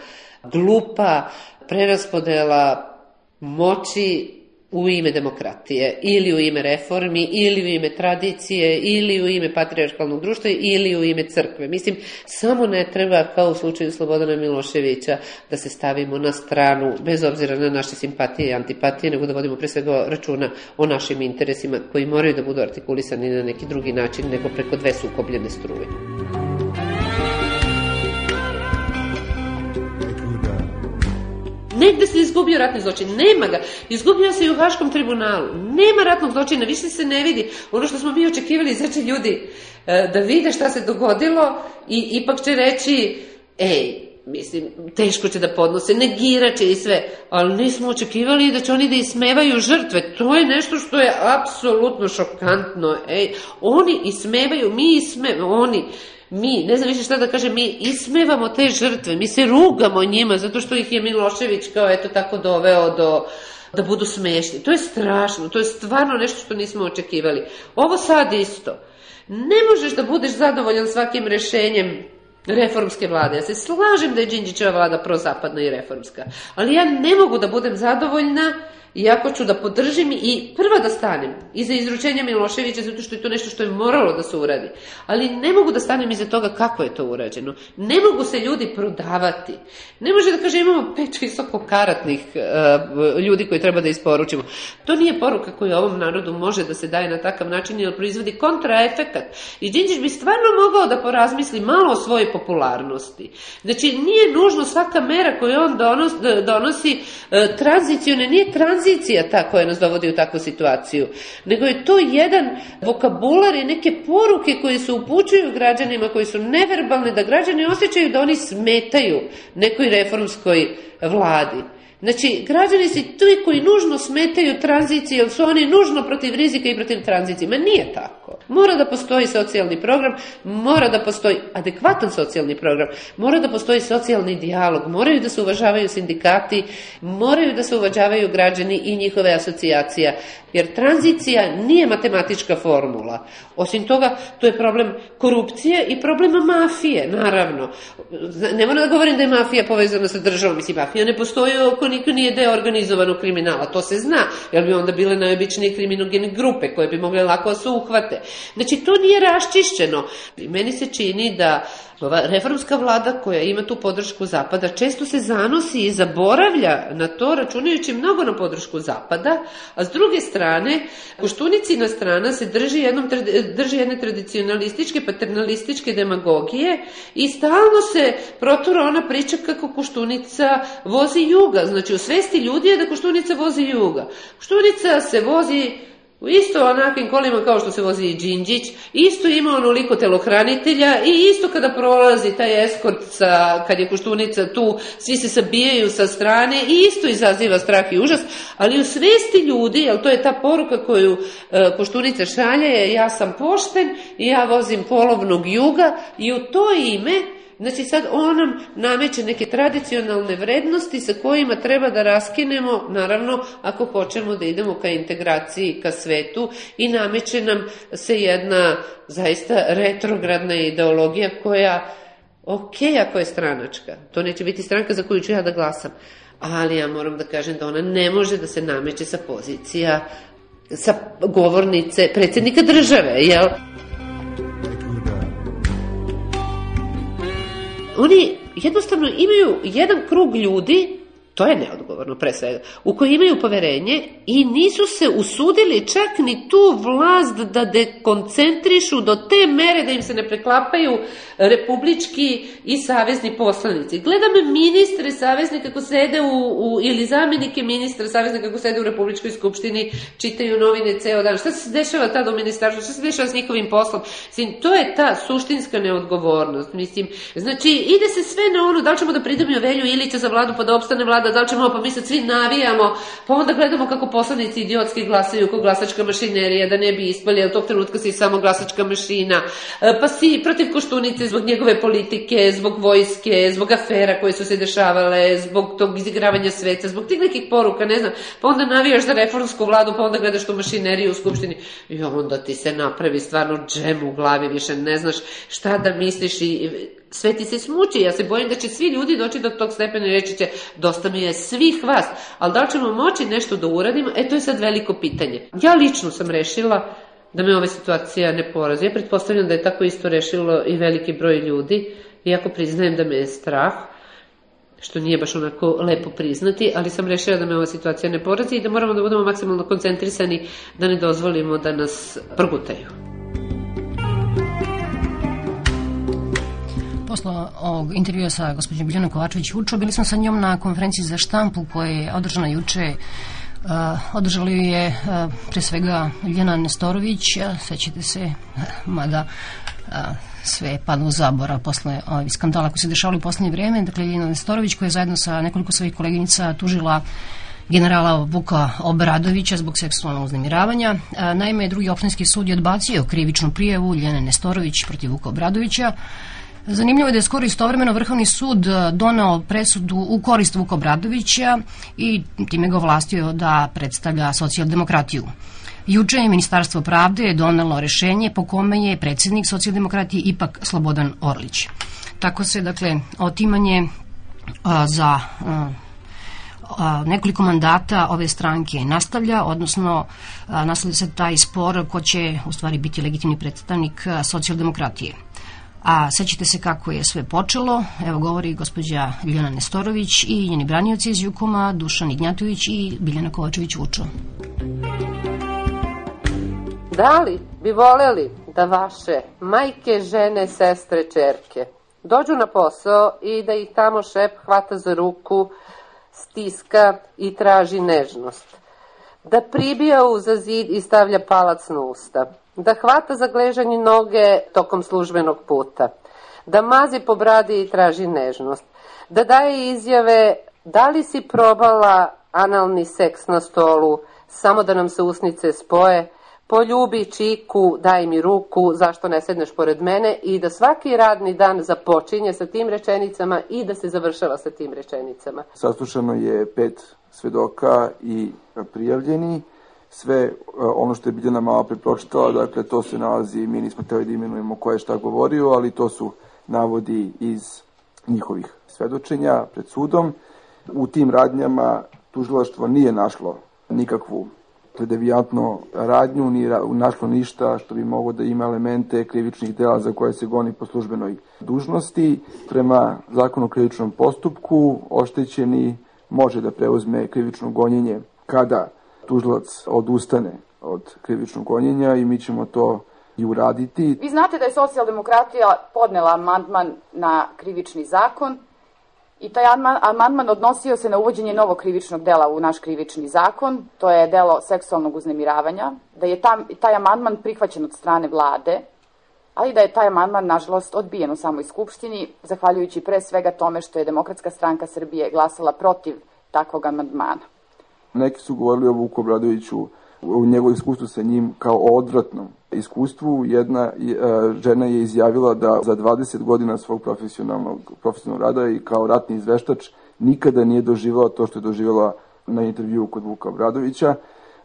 glupa preraspodela moći u ime demokratije, ili u ime reformi, ili u ime tradicije, ili u ime patriarkalnog društva, ili u ime crkve. Mislim, samo ne treba, kao u slučaju Slobodana Miloševića, da se stavimo na stranu, bez obzira na naše simpatije i antipatije, nego da vodimo pre svega računa o našim interesima, koji moraju da budu artikulisani na neki drugi način, nego preko dve sukobljene struje. Negde se izgubio ratni zločin, nema ga. Izgubio se i u Haškom tribunalu. Nema ratnog zločina, više se ne vidi. Ono što smo mi očekivali, znači ljudi e, da vide šta se dogodilo i ipak će reći, ej, mislim, teško će da podnose, negiraće i sve, ali nismo očekivali da će oni da ismevaju žrtve. To je nešto što je apsolutno šokantno. Ej, oni ismevaju, mi ismevaju, oni mi, ne znam više šta da kažem, mi ismevamo te žrtve, mi se rugamo njima zato što ih je Milošević kao eto tako doveo do da budu smešni. To je strašno, to je stvarno nešto što nismo očekivali. Ovo sad isto. Ne možeš da budeš zadovoljan svakim rešenjem reformske vlade. Ja se slažem da je Đinđićeva vlada prozapadna i reformska, ali ja ne mogu da budem zadovoljna iako ću da podržim i prva da stanem iza izručenja Miloševića, zato što je to nešto što je moralo da se uradi. Ali ne mogu da stanem iza toga kako je to urađeno. Ne mogu se ljudi prodavati. Ne može da kaže imamo pet visokokaratnih uh, ljudi koji treba da isporučimo. To nije poruka koja ovom narodu može da se daje na takav način, jer proizvodi kontraefekat. I Đinđić bi stvarno mogao da porazmisli malo o svojoj popularnosti. Znači, nije nužno svaka mera koju on donosi, donosi uh, tranzicione, nije tranzicione tranzicija ta koja nas dovodi u takvu situaciju, nego je to jedan vokabular i neke poruke koje se upućuju građanima, koji su neverbalne, da građani osjećaju da oni smetaju nekoj reformskoj vladi. Znači, građani su ti koji nužno smetaju tranziciji, jer su oni nužno protiv rizika i protiv tranzicije. Ma nije tako. Mora da postoji socijalni program, mora da postoji adekvatan socijalni program, mora da postoji socijalni dijalog, moraju da se uvažavaju sindikati, moraju da se uvažavaju građani i njihove asocijacija, jer tranzicija nije matematička formula. Osim toga, to je problem korupcije i problem mafije, naravno. Ne moram da govorim da je mafija povezana sa državom, mislim, mafija ne postoji ako niko nije deo organizovanog kriminala, to se zna, jer bi onda bile najobičnije kriminogene grupe koje bi mogle lako da se uhvate. Znači, to nije raščišćeno. Meni se čini da ova reformska vlada koja ima tu podršku Zapada često se zanosi i zaboravlja na to računajući mnogo na podršku Zapada, a s druge strane Koštunicina strana se drži, jednom, drži jedne tradicionalističke, paternalističke demagogije i stalno se protura ona priča kako Koštunica vozi juga. Znači u svesti ljudi je da Koštunica vozi juga. Koštunica se vozi U isto onakvim kolima kao što se vozi i Đinđić, isto ima onoliko telohranitelja i isto kada prolazi taj eskort sa, kad je Koštunica tu, svi se sabijaju sa strane i isto izaziva strah i užas, ali u svesti ljudi, jer to je ta poruka koju e, Koštunica šalje, je ja sam pošten i ja vozim polovnog juga i u to ime Znači sad on nam nameće neke tradicionalne vrednosti sa kojima treba da raskinemo, naravno ako hoćemo da idemo ka integraciji, ka svetu i nameće nam se jedna zaista retrogradna ideologija koja, ok, ako je stranačka, to neće biti stranka za koju ću ja da glasam, ali ja moram da kažem da ona ne može da se nameće sa pozicija sa govornice predsednika države, jel? Oni jednostavno imaju jedan krug ljudi To je neodgovorno, pre svega, u koji imaju poverenje i nisu se usudili čak ni tu vlast da dekoncentrišu do te mere da im se ne preklapaju republički i savezni poslanici. Gledam ministre savezni kako sede u, u ili zamenike ministra savezni kako sede u Republičkoj skupštini, čitaju novine ceo dan. Šta se dešava tada u ministarstvu? Šta se dešava s njihovim poslom? Mislim, to je ta suštinska neodgovornost. Mislim, znači, ide se sve na ono, da li ćemo da pridobimo Velju Ilića za vladu pa da vlada pravda, da li ćemo, pa mi sad svi navijamo, pa onda gledamo kako poslanici idiotski glasaju ko glasačka mašinerija, da ne bi ispali, a tog trenutka si samo glasačka mašina, e, pa si protiv Koštunice zbog njegove politike, zbog vojske, zbog afera koje su se dešavale, zbog tog izigravanja sveta, zbog tih nekih poruka, ne znam, pa onda navijaš za reformsku vladu, pa onda gledaš tu mašineriju u Skupštini. I onda ti se napravi stvarno džem u glavi, više ne znaš šta da misliš i sve ti se smuči. Ja se bojim da će svi ljudi doći do tog stepena i reći će dosta mi je svih vas, ali da li ćemo moći nešto da uradimo, e to je sad veliko pitanje. Ja lično sam rešila da me ova situacija ne porazi. Ja pretpostavljam da je tako isto rešilo i veliki broj ljudi, iako priznajem da me je strah, što nije baš onako lepo priznati, ali sam rešila da me ova situacija ne porazi i da moramo da budemo maksimalno koncentrisani da ne dozvolimo da nas prgutaju. Posle ovog intervjua sa gospođom Biljanom Kovačević Vučo, bili smo sa njom na konferenciji za štampu koja je održana juče Uh, održali je uh, pre svega Ljena Nestorović, uh, sećate se, mada uh, sve padlo u zabora posle ovih skandala koji se dešavali u poslednje vreme. Dakle, Ljena Nestorović koja je zajedno sa nekoliko svojih koleginica tužila generala Vuka Obradovića zbog seksualnog uznemiravanja. Naime, drugi opštinski sud je odbacio krivičnu prijavu Ljene Nestorović protiv Vuka Obradovića. Zanimljivo je da je skoro istovremeno Vrhovni sud donao presudu u korist Vuka Obradovića i time ga ovlastio da predstavlja socijaldemokratiju. Juče je Ministarstvo pravde donelo rešenje po kome je predsednik socijaldemokratije ipak Slobodan Orlić. Tako se, dakle, otimanje a, za a, a, nekoliko mandata ove stranke nastavlja, odnosno a, nastavlja se taj spor ko će u stvari biti legitimni predstavnik socijaldemokratije. A sećate se kako je sve počelo, evo govori gospođa Biljana Nestorović i njeni branioci iz Jukoma, Dušan Ignjatović i Biljana Kovačević Vučo. Da li bi voleli da vaše majke, žene, sestre, čerke dođu na posao i da ih tamo šep hvata za ruku, stiska i traži nežnost? Da pribija uza zid i stavlja palac na usta? Da hvata za gležanje noge tokom službenog puta? Da mazi po bradi i traži nežnost? Da daje izjave da li si probala analni seks na stolu samo da nam se usnice spoje, poljubi čiku, daj mi ruku, zašto ne sedneš pored mene i da svaki radni dan započinje sa tim rečenicama i da se završava sa tim rečenicama. Saslušano je pet svedoka i prijavljeni. Sve ono što je Biljana malo prepročitala, dakle to se nalazi, mi nismo teli da imenujemo ko je šta govorio, ali to su navodi iz njihovih svedočenja pred sudom. U tim radnjama tužilaštvo nije našlo nikakvu devijantno radnju, ni našlo ništa što bi mogo da ima elemente krivičnih dela za koje se goni po službenoj dužnosti. Prema zakonu o krivičnom postupku oštećeni može da preuzme krivično gonjenje kada tužilac odustane od krivičnog gonjenja i mi ćemo to i uraditi. Vi znate da je socijaldemokratija podnela amandman na krivični zakon I taj amandman odnosio se na uvođenje novog krivičnog dela u naš krivični zakon, to je delo seksualnog uznemiravanja, da je tam, taj amandman prihvaćen od strane vlade, ali da je taj amandman, nažalost, odbijen u samoj Skupštini, zahvaljujući pre svega tome što je Demokratska stranka Srbije glasala protiv takvog amandmana. Neki su govorili o Vuku Obradoviću, u njegovom iskustvu sa njim kao o odvratnom iskustvu. Jedna e, žena je izjavila da za 20 godina svog profesionalnog, profesionalnog rada i kao ratni izveštač nikada nije doživao to što je doživjela na intervju kod Vuka Obradovića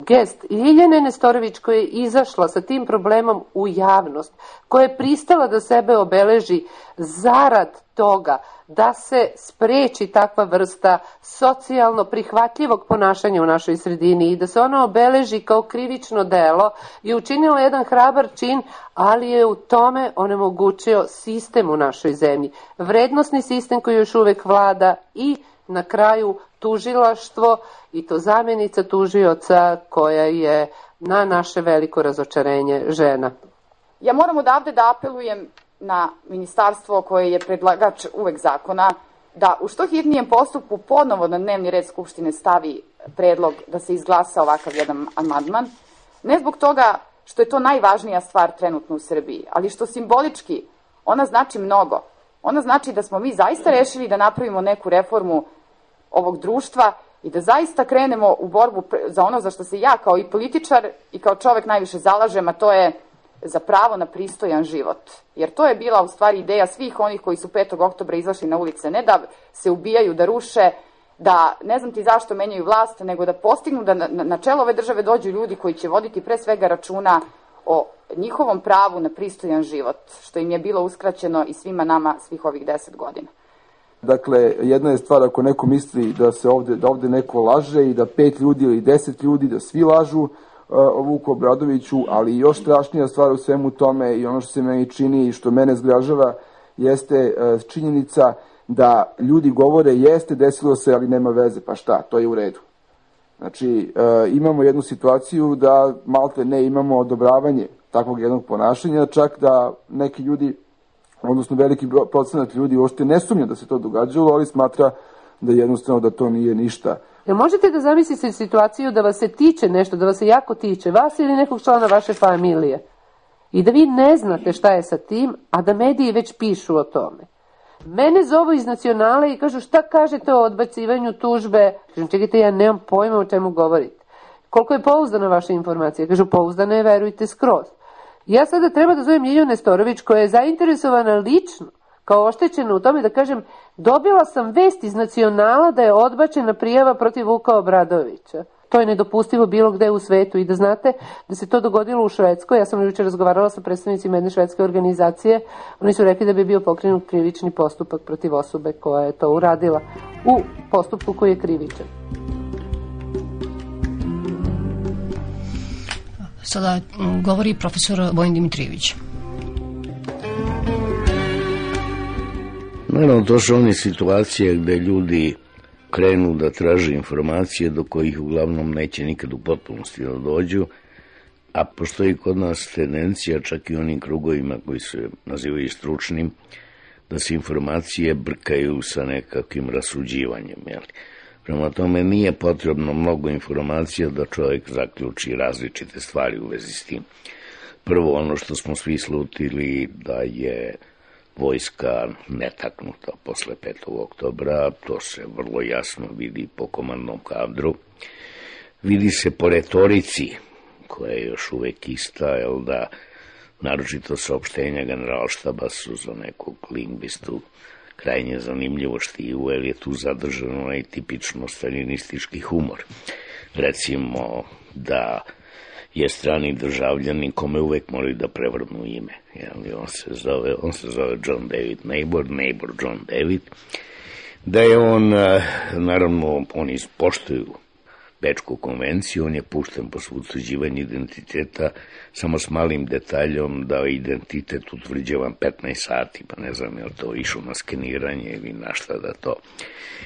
gest Ljiljane Nestorović koja je izašla sa tim problemom u javnost, koja je pristala da sebe obeleži zarad toga da se spreči takva vrsta socijalno prihvatljivog ponašanja u našoj sredini i da se ona obeleži kao krivično delo i učinila jedan hrabar čin, ali je u tome onemogućio sistem u našoj zemlji. Vrednostni sistem koji još uvek vlada i na kraju tužilaštvo i to zamjenica tužioca koja je na naše veliko razočarenje žena. Ja moram odavde da apelujem na ministarstvo koje je predlagač uvek zakona da u što hitnijem postupku ponovo na dnevni red Skupštine stavi predlog da se izglasa ovakav jedan amandman. Ne zbog toga što je to najvažnija stvar trenutno u Srbiji, ali što simbolički ona znači mnogo. Ona znači da smo mi zaista rešili da napravimo neku reformu ovog društva i da zaista krenemo u borbu za ono za što se ja kao i političar i kao čovek najviše zalažem, a to je za pravo na pristojan život. Jer to je bila u stvari ideja svih onih koji su 5. oktobra izašli na ulice, ne da se ubijaju, da ruše, da ne znam ti zašto menjaju vlast, nego da postignu da na, na čelo ove države dođu ljudi koji će voditi pre svega računa o njihovom pravu na pristojan život, što im je bilo uskraćeno i svima nama svih ovih deset godina. Dakle, jedna je stvar ako neko misli da se ovde, da ovde neko laže i da pet ljudi ili deset ljudi, da svi lažu o Vuku Obradoviću, ali još strašnija stvar u svemu tome i ono što se meni čini i što mene zgražava jeste činjenica da ljudi govore jeste desilo se, ali nema veze, pa šta, to je u redu. Znači, imamo jednu situaciju da malte ne imamo odobravanje takvog jednog ponašanja, čak da neki ljudi odnosno veliki procenat ljudi uopšte ne sumnja da se to događalo, ali smatra da jednostavno da to nije ništa. Jel možete da zamislite situaciju da vas se tiče nešto, da vas se jako tiče, vas ili nekog člana vaše familije, i da vi ne znate šta je sa tim, a da mediji već pišu o tome. Mene zovu iz nacionale i kažu šta kažete o odbacivanju tužbe. Kažem, čekajte, ja nemam pojma o čemu govorite. Koliko je pouzdana vaša informacija? Kažu, pouzdana je, verujte, skroz. Ja sada treba da zovem Ljilju Nestorović koja je zainteresovana lično kao oštećena u tome da kažem dobila sam vest iz nacionala da je odbačena prijava protiv Vuka Obradovića. To je nedopustivo bilo gde u svetu i da znate da se to dogodilo u Švedskoj. Ja sam juče razgovarala sa predstavnicima jedne švedske organizacije. Oni su rekli da bi bio pokrenut krivični postupak protiv osobe koja je to uradila u postupku koji je krivičan. Sada govori profesor Vojin Dimitrijević. Naravno, to su one situacije gde ljudi krenu da traže informacije do kojih uglavnom neće nikad u potpunosti da dođu, a postoji kod nas tendencija, čak i onim krugovima koji se nazivaju stručnim, da se informacije brkaju sa nekakvim rasuđivanjem. Jel? Prema tome nije potrebno mnogo informacija da čovjek zaključi različite stvari u vezi s tim. Prvo ono što smo svi slutili da je vojska netaknuta posle 5. oktobra, to se vrlo jasno vidi po komandnom kadru. Vidi se po retorici, koja je još uvek ista, jel da naročito saopštenja generalštaba su za nekog lingvistu krajnje zanimljivo štivu, jer je tu zadržano onaj tipično stalinistički humor. Recimo da je strani državljani kome uvek moraju da prevrnu ime. Jel, on, se zove, on se zove John David Neighbor, Neighbor John David, da je on, naravno, oni poštuju Bečku konvenciju, on je pušten po utvrđivanju identiteta samo s malim detaljom da identitet utvrđevan 15 sati, pa ne znam je li to išlo na skeniranje ili na šta da to.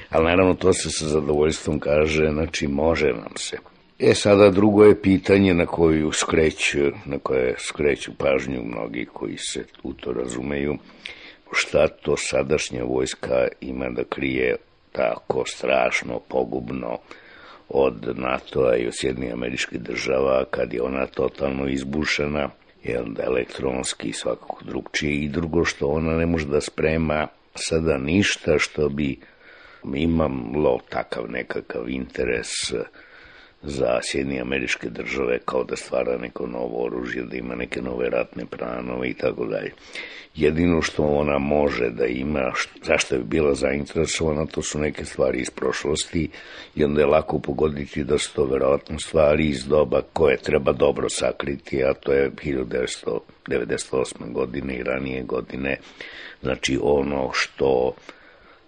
Ali naravno to se sa zadovoljstvom kaže, znači može nam se. E sada drugo je pitanje na koju skreću, na koje skreću pažnju mnogi koji se u to razumeju, šta to sadašnja vojska ima da krije tako strašno, pogubno, od NATO-a i od Sjednih američkih država, kad je ona totalno izbušena, jel da elektronski svakako drugčije. I drugo što ona ne može da sprema sada ništa što bi imalo takav nekakav interes za Sjedinje američke države kao da stvara neko novo oružje, da ima neke nove ratne planove i tako dalje. Jedino što ona može da ima, zašto je bila zainteresovana, to su neke stvari iz prošlosti i onda je lako pogoditi da su to verovatno stvari iz doba koje treba dobro sakriti, a to je 1998. godine i ranije godine, znači ono što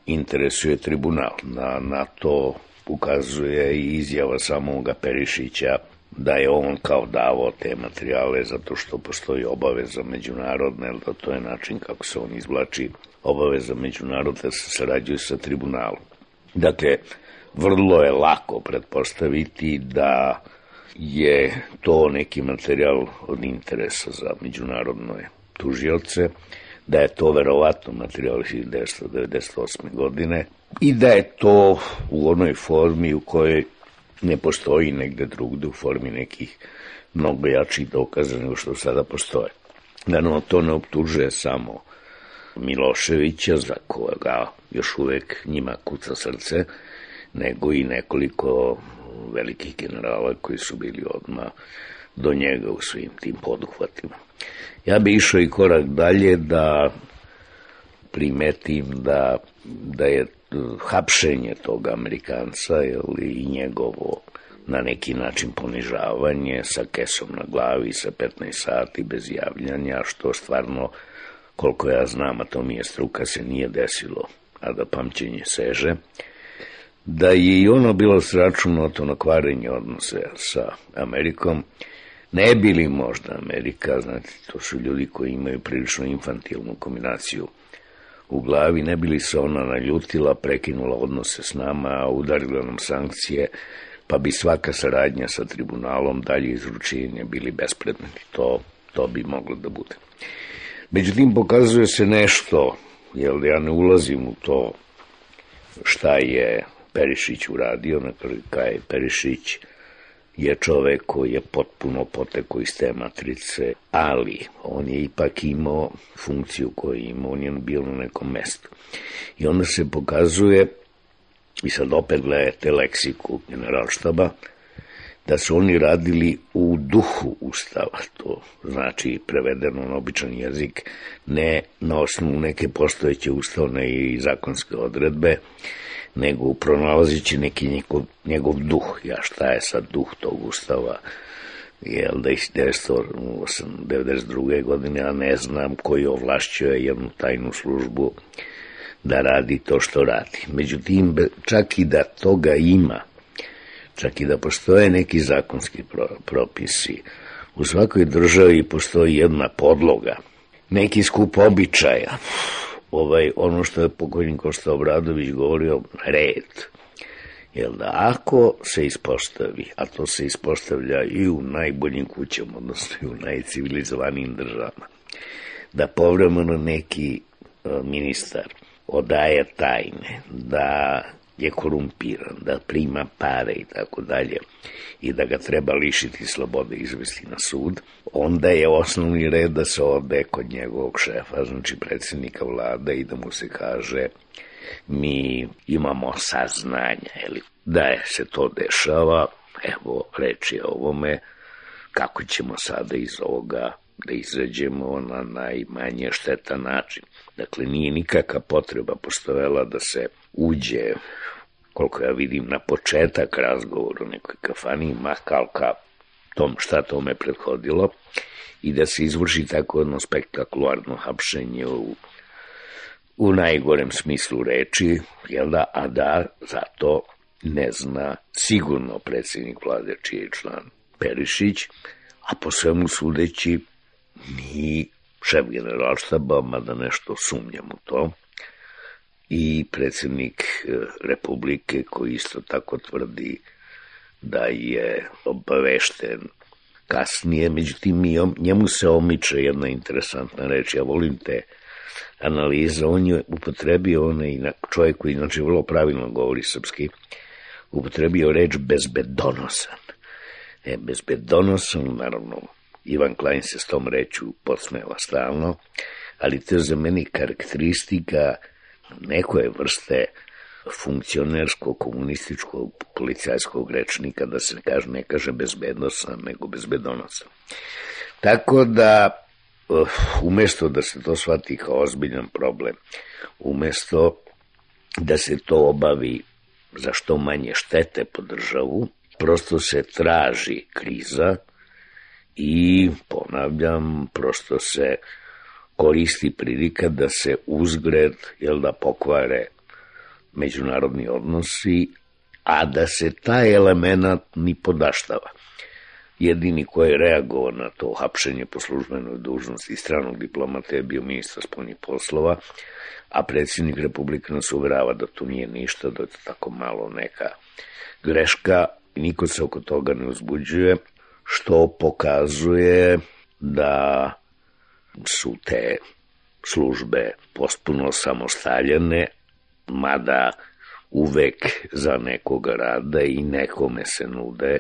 interesuje tribunal. Na, na to ukazuje i izjava samoga Perišića da je on kao davo te materijale zato što postoji obaveza međunarodna, da to je način kako se on izvlači obaveza međunarodna da se sarađuje sa tribunalom. Dakle, vrlo je lako pretpostaviti da je to neki materijal od interesa za međunarodne tužioce, da je to verovatno materijal 1998. godine i da je to u onoj formi u kojoj ne postoji negde drugde u formi nekih mnogo jačih dokaza nego što sada postoje. Naravno, to ne optužuje samo Miloševića, za koga još uvek njima kuca srce, nego i nekoliko velikih generala koji su bili odmah do njega u svim tim poduhvatima. Ja bi išao i korak dalje da primetim da, da je hapšenje tog Amerikanca ili i njegovo na neki način ponižavanje sa kesom na glavi sa 15 sati bez javljanja, što stvarno, koliko ja znam, a to mi je struka, se nije desilo, a da pamćenje seže, da je i ono bilo sračunato na kvarenje odnose sa Amerikom, ne bili možda Amerika, znate, to su ljudi koji imaju prilično infantilnu kombinaciju u glavi, ne bili se ona naljutila, prekinula odnose s nama, udarila nam sankcije, pa bi svaka saradnja sa tribunalom, dalje izručenje bili bespredmeti. To, to bi moglo da bude. Međutim, pokazuje se nešto, jer ja ne ulazim u to šta je Perišić uradio, na kraju je Perišić je čovek koji je potpuno potekao iz te matrice, ali on je ipak imao funkciju koju ima, on je bio na nekom mestu. I onda se pokazuje, i sad opet gledajte leksiku generalštaba, da su oni radili u duhu ustava, to znači prevedeno na običan jezik, ne na osnovu neke postojeće ustavne i zakonske odredbe, nego pronalazići neki njegov, njegov duh. Ja šta je sad duh tog ustava? Jel da iz 1992. godine, ja ne znam koji ovlašćuje jednu tajnu službu da radi to što radi. Međutim, čak i da toga ima, čak i da postoje neki zakonski propisi, u svakoj državi postoji jedna podloga, neki skup običaja, ovaj, ono što je pokojnik Kosta Obradović govorio, red. Jel da ako se ispostavi, a to se ispostavlja i u najboljim kućama, odnosno i u najcivilizovanijim državama, da povremeno neki e, ministar odaje tajne, da je korumpiran, da prima pare i tako dalje i da ga treba lišiti slobode izvesti na sud, onda je osnovni red da se ode kod njegovog šefa, znači predsjednika vlade i da mu se kaže mi imamo saznanja ili da je se to dešava, evo reči o ovome, kako ćemo sada iz ovoga da izađemo na najmanje štetan način. Dakle, nije nikakva potreba postojala da se uđe, koliko ja vidim, na početak razgovora u nekoj kafani, makalka tom šta tome prethodilo, i da se izvrši tako jedno spektakularno hapšenje u, u najgorem smislu reči, jel da, a da zato ne zna sigurno predsjednik vlade čiji je član Perišić, a po svemu sudeći ni šef generalštaba, mada nešto sumnjam u to, i predsjednik e, Republike koji isto tako tvrdi da je obavešten kasnije, međutim njemu se omiče jedna interesantna reč, ja volim te analize, on je upotrebio onaj čovjek koji inače vrlo pravilno govori srpski, upotrebio reč bezbedonosan. E, bezbedonosan, naravno, Ivan Klein se s tom reću podsmeva stalno, ali to je za meni karakteristika nekoje vrste funkcionerskog, komunističkog, policajskog rečnika, da se kaže, ne kaže bezbednosan, nego bezbedonosan. Tako da, uh, umesto da se to shvati kao ozbiljan problem, umesto da se to obavi za što manje štete po državu, prosto se traži kriza i, ponavljam, prosto se koristi prilika da se uzgred, jel da pokvare međunarodni odnosi, a da se taj element ni podaštava. Jedini koji je reagovao na to hapšenje po službenoj dužnosti stranog diplomata je bio ministar spoljnih poslova, a predsjednik Republike nas uverava da to nije ništa, da je tako malo neka greška, niko se oko toga ne uzbuđuje, što pokazuje da su te službe potpuno samostaljene, mada uvek za nekoga rada i nekome se nude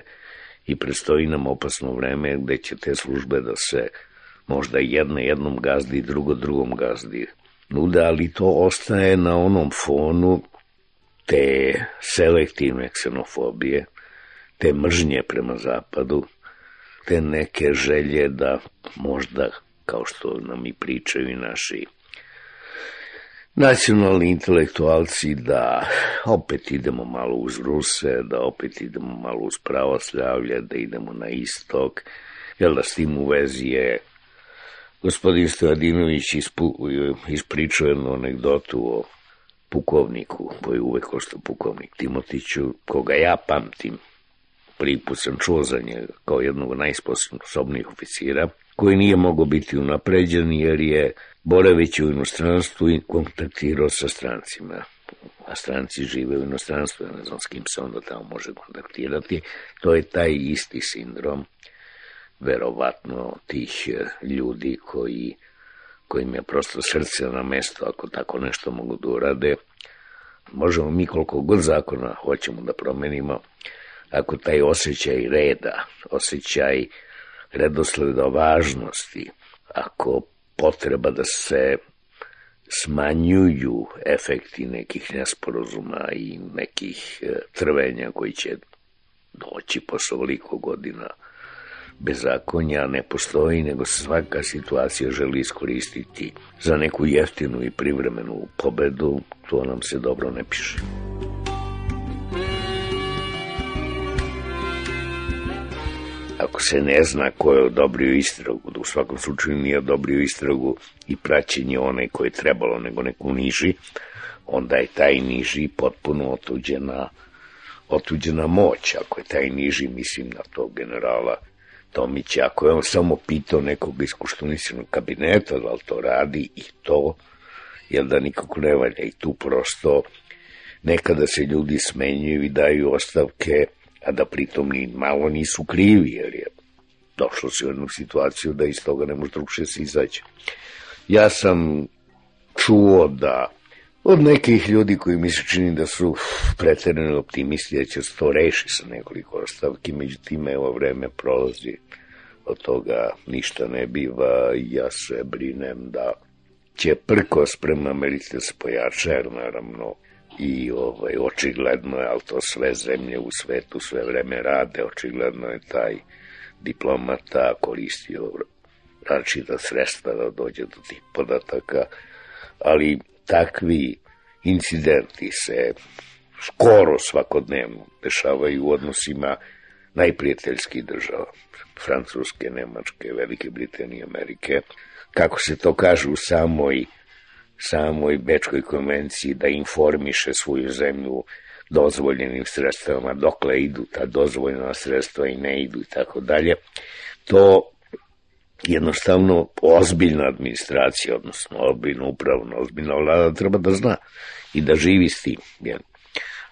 i predstoji nam opasno vreme gde će te službe da se možda jedna jednom gazdi, drugo drugom gazdi. Nude, ali to ostaje na onom fonu te selektivne ksenofobije, te mržnje prema zapadu, te neke želje da možda, kao što nam i pričaju i naši nacionalni intelektualci, da opet idemo malo uz Ruse, da opet idemo malo uz pravoslavlje, da idemo na istok, jel da s tim u vezi je gospodin Stojadinović ispričao jednu anegdotu o pukovniku, koji uvek ostao pukovnik Timotiću, koga ja pamtim, prvi put sam čuo za njega kao jednog najsposobnijih oficira, koji nije mogao biti unapređen jer je boraveći u inostranstvu i kontaktirao sa strancima. A stranci žive u inostranstvu, ja ne znam s kim se onda tamo može kontaktirati. To je taj isti sindrom, verovatno, tih ljudi koji kojim je prosto srce na mesto ako tako nešto mogu da urade. Možemo mi koliko god zakona hoćemo da promenimo, ako taj osjećaj reda, osjećaj redosleda važnosti, ako potreba da se smanjuju efekti nekih nesporazuma i nekih e, trvenja koji će doći posle ovoliko godina bezakonja ne postoji, nego svaka situacija želi iskoristiti za neku jeftinu i privremenu pobedu, to nam se dobro ne piše. Ako se ne zna ko je odobrio istragu, da u svakom slučaju nije odobrio istragu i praćenje one koje je trebalo, nego neku niži, onda je taj niži potpuno otuđena, otuđena moć. Ako je taj niži, mislim na tog generala Tomića, ako je on samo pitao nekog iz kuštunisanog kabineta da li to radi i to, jel da nikako ne valja i tu prosto nekada se ljudi smenjuju i daju ostavke, a da pritom ni malo nisu krivi, jer je došlo se u jednu situaciju da iz toga ne može drugše se izaći. Ja sam čuo da od nekih ljudi koji mi se čini da su preterani optimisti da će se to reši sa nekoliko ostavki, međutim evo vreme prolazi od toga ništa ne biva ja se brinem da će prkos prema Americi da se pojača, jer naravno i ovaj, očigledno je, ali to sve zemlje u svetu sve vreme rade, očigledno je taj diplomata koristio različita sredstva da dođe do tih podataka, ali takvi incidenti se skoro svakodnevno dešavaju u odnosima najprijateljskih država, Francuske, Nemačke, Velike Britanije, Amerike, kako se to kaže u samoj samoj Bečkoj konvenciji da informiše svoju zemlju dozvoljenim sredstvama, dokle idu ta dozvoljena sredstva i ne idu i tako dalje. To jednostavno ozbiljna administracija, odnosno ozbiljno upravno, ozbiljna vlada treba da zna i da živi s tim.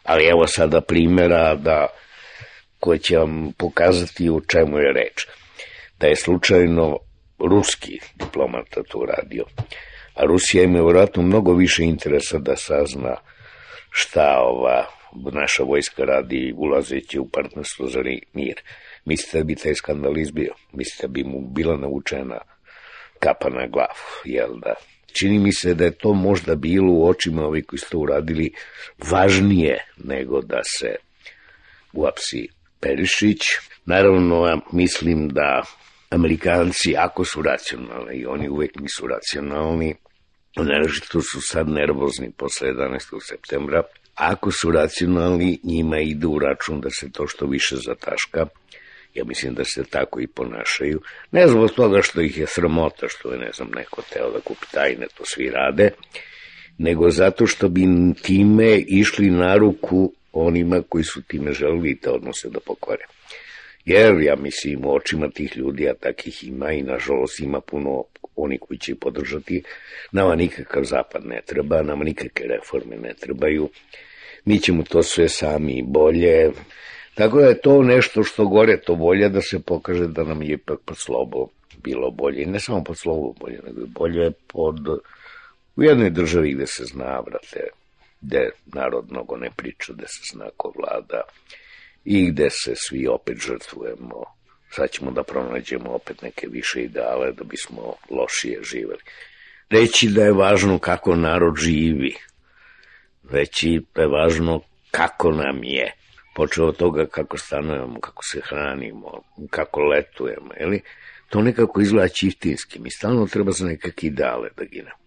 Ali evo sada primjera da koje će vam pokazati u čemu je reč. Da je slučajno ruski diplomata to radio. A Rusija ima vjerojatno mnogo više interesa da sazna šta ova naša vojska radi ulazeći u partnerstvo za mir. Mislite da bi taj skandal izbio? Mislite da bi mu bila navučena kapa na glavu, jel da? Čini mi se da je to možda bilo u očima ovih koji su to uradili važnije nego da se uapsi Perišić. Naravno, mislim da Amerikanci, ako su racionalni, i oni uvek nisu racionalni, naravno su sad nervozni posle 11. septembra, ako su racionalni, njima ide u račun da se to što više zataška, ja mislim da se tako i ponašaju, ne zbog toga što ih je sramota, što je, ne znam, neko teo da kupi tajne, to svi rade, nego zato što bi time išli na ruku onima koji su time želeli te odnose da pokvare. Jer, ja mislim, u očima tih ljudi, a takih ima i nažalost ima puno oni koji će podržati, nama nikakav zapad ne treba, nama nikakve reforme ne trebaju, mi ćemo to sve sami bolje, tako da je to nešto što gore, to bolje da se pokaže da nam je ipak pod slobo bilo bolje, i ne samo pod slobo bolje, nego bolje pod, u jednoj državi gde se zna, vrate, gde narod mnogo ne priča, gde se zna ko vlada i gde se svi opet žrtvujemo. Sad ćemo da pronađemo opet neke više ideale da bismo lošije živeli. Reći da je važno kako narod živi, reći da je važno kako nam je, počeo od toga kako stanujemo, kako se hranimo, kako letujemo, jeli? to nekako izgleda čistinski. Mi stalno treba za nekakve ideale da ginemo.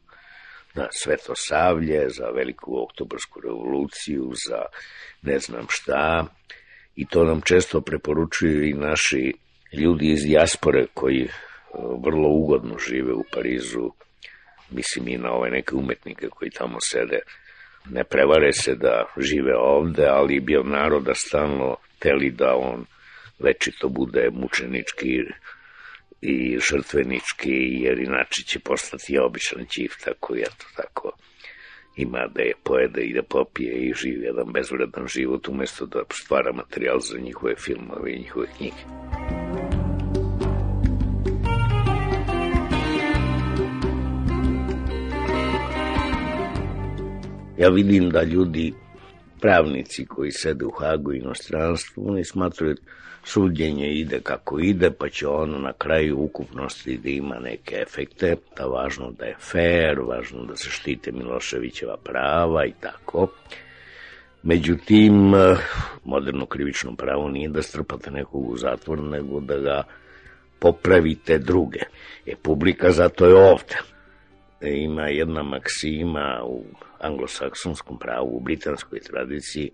Na sveto savlje, za veliku oktobarsku revoluciju, za ne znam šta. I to nam često preporučuju i naši ljudi iz dijaspore koji e, vrlo ugodno žive u Parizu. Mislim i na ove neke umetnike koji tamo sede. Ne prevare se da žive ovde, ali bi od naroda stalno teli da on večito bude mučenički i žrtvenički, jer inače će postati običan ćif, tako i eto, tako ima da je pojede i da popije i živi jedan bezvredan život umesto da stvara materijal za njihove filmove i njihove knjige. Ja vidim da ljudi, pravnici koji sede u Hagu i inostranstvu, oni smatruju suđenje ide kako ide, pa će ono na kraju ukupnosti da ima neke efekte, da važno da je fair, važno da se štite Miloševićeva prava i tako. Međutim, moderno krivično pravo nije da strpate nekog u zatvor, nego da ga popravite druge. E, publika zato je ovde. E, ima jedna maksima u anglosaksonskom pravu, u britanskoj tradiciji,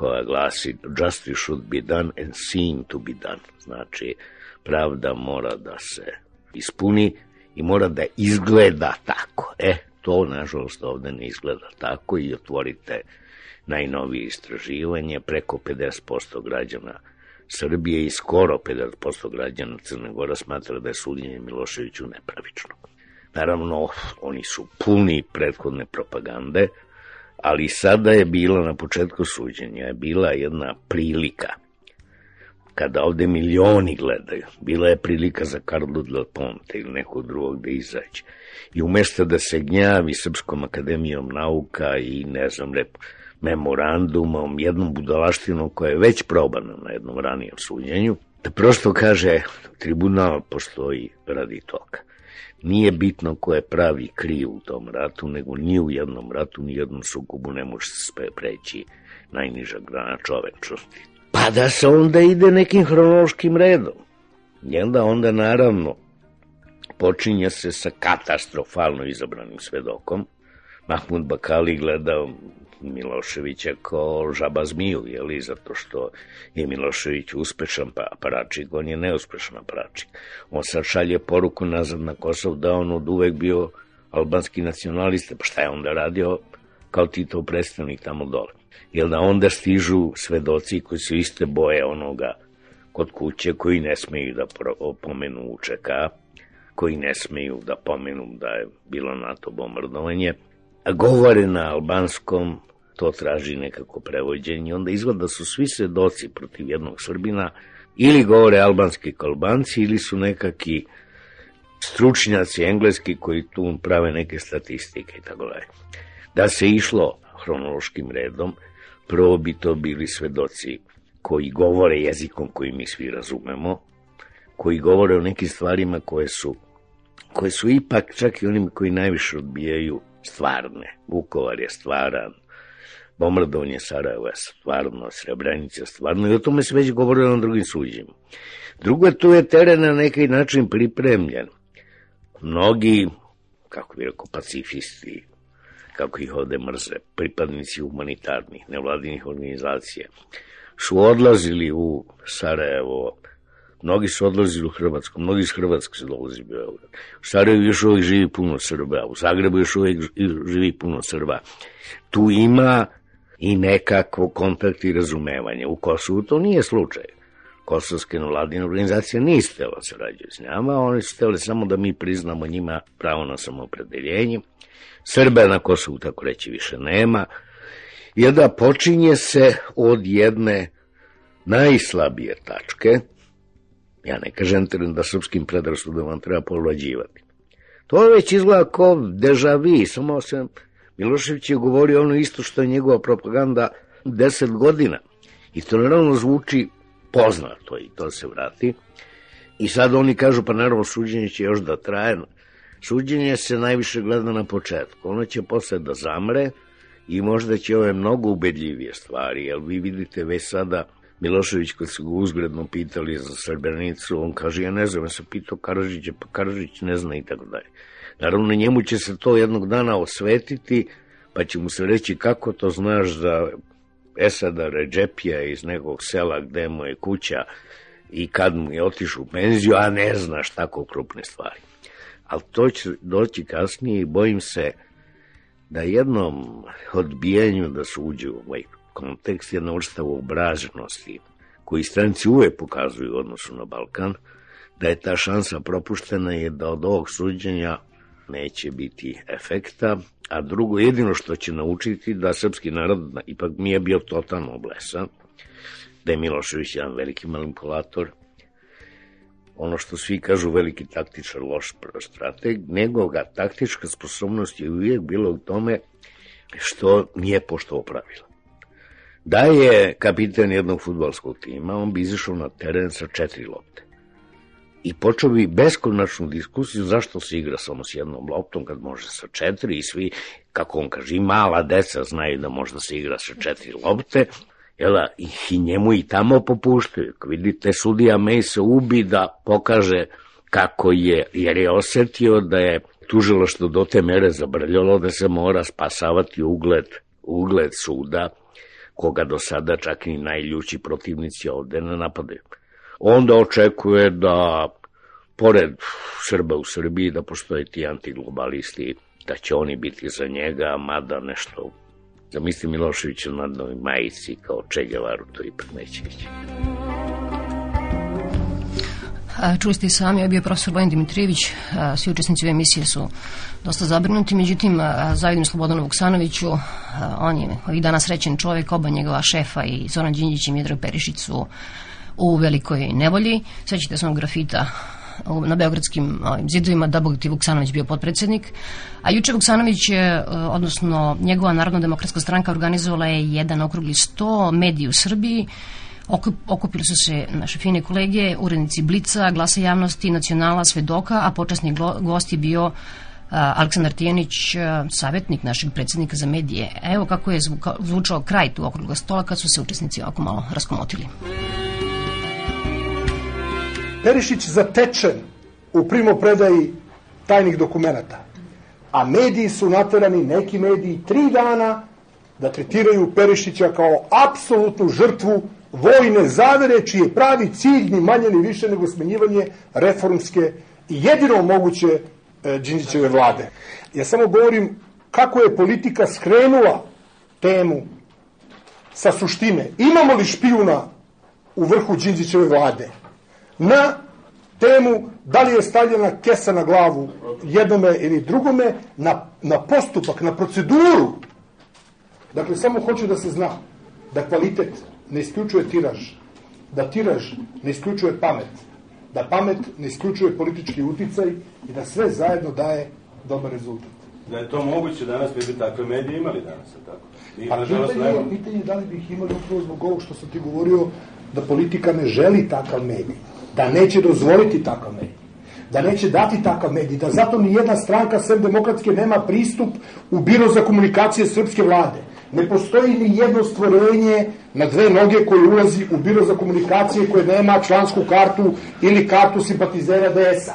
koja glasi justice should be done and seen to be done. Znači, pravda mora da se ispuni i mora da izgleda tako. E, to, nažalost, ovde ne izgleda tako i otvorite najnovije istraživanje, preko 50% građana Srbije i skoro 50% građana Crne Gora smatra da je suđenje Miloševiću nepravično. Naravno, oni su puni prethodne propagande, ali sada je bila na početku suđenja, je bila jedna prilika kada ovde milioni gledaju, bila je prilika za Carlo del Ponte ili nekog drugog da izađe. I umesto da se gnjavi Srpskom akademijom nauka i ne znam, rep, memorandumom, jednom budalaštinom koja je već probana na jednom ranijem suđenju, da prosto kaže tribunal postoji radi toga. Nije bitno ko je pravi kriv u tom ratu, nego ni u jednom ratu, ni jednom sukobu ne može se preći najniža grana čovečnosti. Pa da se onda ide nekim hronološkim redom. I onda, onda naravno počinje se sa katastrofalno izabranim svedokom. Mahmud Bakali gleda Miloševića kao žaba zmiju, jeli, zato što je Milošević uspešan pa aparačik, on je neuspešan aparačik. On sad šalje poruku nazad na Kosov da on od uvek bio albanski nacionalista, pa šta je onda radio kao Tito predstavnik tamo dole. Jel da onda stižu svedoci koji su iste boje onoga kod kuće, koji ne smeju da pomenu UČK, koji ne smeju da pomenu da je bilo NATO bombardovanje, govore na albanskom, to traži nekako prevođenje, onda izgleda da su svi svedoci protiv jednog Srbina, ili govore albanski kolbanci, ili su nekaki stručnjaci engleski koji tu prave neke statistike i tako dalje. Da se išlo hronološkim redom, prvo bi to bili svedoci koji govore jezikom koji mi svi razumemo, koji govore o nekim stvarima koje su, koje su ipak čak i onimi koji najviše odbijaju stvarne. Vukovar je stvaran, bombardovanje Sarajeva je stvarno, Srebrenica stvarno i o tome se već govorilo na drugim suđima. Drugo, tu je teren na neki način pripremljen. Mnogi, kako bi rekao, pacifisti, kako ih ovde mrze, pripadnici humanitarnih, nevladinih organizacija, su odlazili u Sarajevo, mnogi su odlazili u Hrvatsku, mnogi iz Hrvatske su dolazili u Beograd. U Sarajevu još uvijek živi puno Srba, u Zagrebu još uvijek živi puno Srba. Tu ima i nekakvo kontakt i razumevanje. U Kosovu to nije slučaj. Kosovske nevladine organizacije nije stela da sarađuju s njama, oni su stele samo da mi priznamo njima pravo na samopredeljenje. Srbe na Kosovu, tako reći, više nema. I da počinje se od jedne najslabije tačke, ja ne kažem da srpskim predrasudama treba povlađivati. To već izgleda kao deja vu, samo se Milošević je govorio ono isto što je njegova propaganda deset godina. I to naravno zvuči poznato i to se vrati. I sad oni kažu, pa naravno suđenje će još da traje. Suđenje se najviše gleda na početku. Ono će posle da zamre i možda će ove mnogo ubedljivije stvari, jer vi vidite već sada Milošević kad su ga uzgredno pitali za Srebrenicu, on kaže, ja ne znam, ja sam pitao Karadžića, pa Karadžić ne zna i tako dalje. Naravno, njemu će se to jednog dana osvetiti, pa će mu se reći kako to znaš za Esada Ređepija iz nekog sela gde mu je kuća i kad mu je otišao u penziju, a ne znaš tako krupne stvari. Ali to će doći kasnije i bojim se da jednom odbijanju da se uđe u ovaj kontekst jedna vrsta obraženosti koji stranci uvek pokazuju u odnosu na Balkan, da je ta šansa propuštena je da od ovog suđenja neće biti efekta, a drugo jedino što će naučiti da srpski narod ipak mi je bio totalno oblesan, da je Milošević jedan veliki manipulator, ono što svi kažu veliki taktičar, loš strateg, nego ga taktička sposobnost je uvijek bila u tome što nije poštovao pravila. Da je kapitan jednog futbolskog tima, on bi izašao na teren sa četiri lopte. I počeo bi beskonačnu diskusiju zašto se igra samo s jednom loptom kad može sa četiri i svi, kako on kaže, i mala deca znaju da može da se igra sa četiri lopte, jela, i njemu i tamo popuštaju. Vidite, sudija May se ubi da pokaže kako je, jer je osetio da je tužilo što do te mere zabrljalo da se mora spasavati ugled, ugled suda, koga do sada čak i najljući protivnici ovde ne napadaju. Onda očekuje da, pored Srba u Srbiji, da postoje ti antiglobalisti, da će oni biti za njega, mada nešto da misli Milošević na jednoj majici kao Čegevaru, to ipak neće ići. Čuli ste i sami, je bio profesor Vojn Dimitrijević, svi učesnici ove emisije su dosta zabrinuti, međutim, zavidim Slobodanu Vuksanoviću, on je ovih dana srećen čovjek, oba njegova šefa i Zoran Đinđić i Mjedrag Perišić su u velikoj nevolji. Svećite se grafita na beogradskim ovim zidovima da Bog ti Vuksanović bio potpredsednik. A juče Vuksanović je, odnosno njegova Narodno-demokratska stranka organizovala je jedan okrugli sto mediji u Srbiji okupili su se naše fine kolege, urednici Blica, Glasa javnosti, Nacionala, Svedoka, a počasni gost je bio Aleksandar Tijanić, savjetnik našeg predsjednika za medije. Evo kako je zvučao kraj tu okrugla stola kad su se učesnici ovako malo raskomotili. Perišić zatečen u primopredaji tajnih dokumenata, a mediji su naterani, neki mediji, tri dana da tretiraju Perišića kao apsolutnu žrtvu vojne zavere, čiji je pravi cilj ni manje ni više nego smenjivanje reformske i jedino moguće e, Đinđićeve vlade. Ja samo govorim kako je politika skrenula temu sa suštine. Imamo li špijuna u vrhu Đinđićeve vlade? Na temu da li je stavljena kesa na glavu jednome ili drugome, na, na postupak, na proceduru. Dakle, samo hoću da se zna da kvalitet ne isključuje tiraž, da tiraž ne isključuje pamet, da pamet ne isključuje politički uticaj i da sve zajedno daje dobar rezultat. Da je to moguće danas, mi bi takve medije imali danas, tako? I, pa pitanje, je, pitanje je da li bi ih imali upravo zbog ovog što sam ti govorio, da politika ne želi takav medij, da neće dozvoliti takav medij, da neće dati takav medij, da zato ni jedna stranka sem demokratske nema pristup u biro za komunikacije srpske vlade Ne postoji ni jedno stvorenje na dve noge koje ulazi u biro za komunikacije koje nema člansku kartu ili kartu simpatizera DS-a.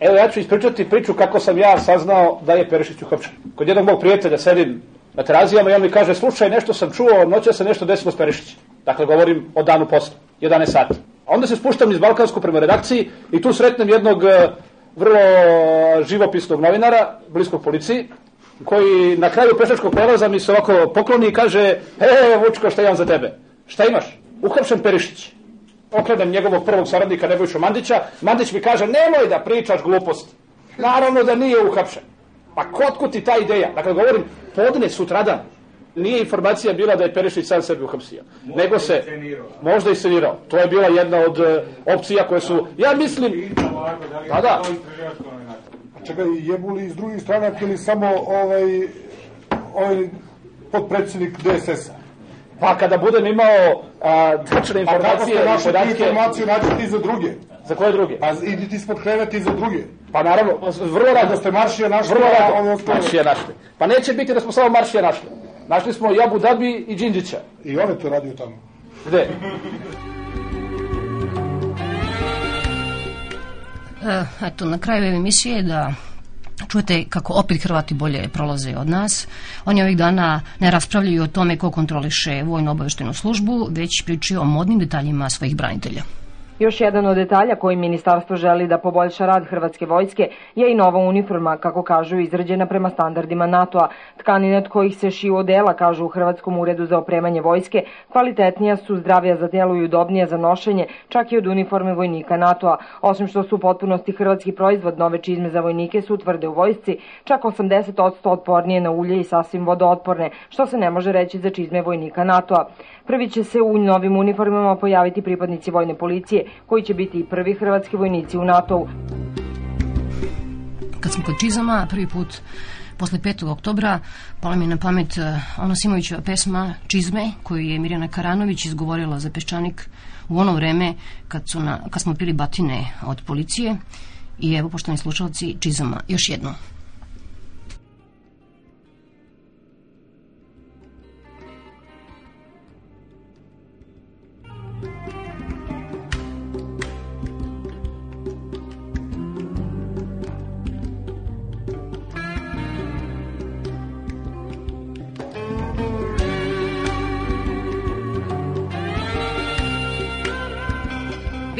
Evo ja ću ispričati priču kako sam ja saznao da je Perišić uhapšen. Kod jednog mog prijatelja sedim na terazijama i on mi kaže, slušaj, nešto sam čuo, noća se nešto desilo s Perišićem. Dakle, govorim o danu posle, 11 sati. Onda se spuštam iz Balkansku prema redakciji i tu sretnem jednog eh, vrlo živopisnog novinara, bliskog policiji, koji na kraju pešačkog prelaza mi se ovako pokloni i kaže e, Vučko, šta imam za tebe? Šta imaš? Uhapšen Perišić. Okrenem njegovog prvog saradnika Nebojša Mandića. Mandić mi kaže, nemoj da pričaš glupost. Naravno da nije uhapšen. Pa kotku ti ta ideja? Dakle, govorim, podne sutradan nije informacija bila da je Perišić sam sebi uhapsio. Možda nego se, možda i senirao. To je bila jedna od uh, opcija koje su, ja mislim, da, da, čega jebu li iz drugih stranaka ili samo ovaj, ovaj podpredsjednik DSS-a? Pa kada budem imao a, tačne informacije pa kako ste naše informacije naći za druge? Za koje druge? Pa idi ti ispod kreveti za druge. Pa naravno, vrlo rado. Da ste maršija našli. Vrlo rado, maršija našli. Pa neće biti da smo samo maršija našli. Našli smo i Abu Dhabi i Đinđića. I on je to radio tamo. Gde? E, eto, na kraju ove emisije da čujete kako opet Hrvati bolje prolaze od nas. Oni ovih dana ne raspravljaju o tome ko kontroliše vojno obaveštenu službu, već pričaju o modnim detaljima svojih branitelja. Još jedan od detalja koji ministarstvo želi da poboljša rad Hrvatske vojske je i nova uniforma, kako kažu, izrađena prema standardima NATO-a. Tkanine od kojih se šiju odela, kažu u Hrvatskom uredu za opremanje vojske, kvalitetnija su, zdravija za telo i udobnija za nošenje, čak i od uniforme vojnika NATO-a. Osim što su u potpunosti hrvatski proizvod, nove čizme za vojnike su tvrde u vojsci, čak 80% otpornije na ulje i sasvim vodootporne, što se ne može reći za čizme vojnika NATO-a. Prvi će se u novim uniformama pojaviti pripadnici vojne policije, koji će biti i prvi hrvatski vojnici u NATO-u. Kad smo kod čizama, prvi put posle 5. oktobra pala mi na pamet eh, ona Simovićeva pesma Čizme, koju je Mirjana Karanović izgovorila za Peščanik u ono vreme kad, su na, kad smo pili batine od policije. I evo, poštovani slušalci, Čizama još jednom.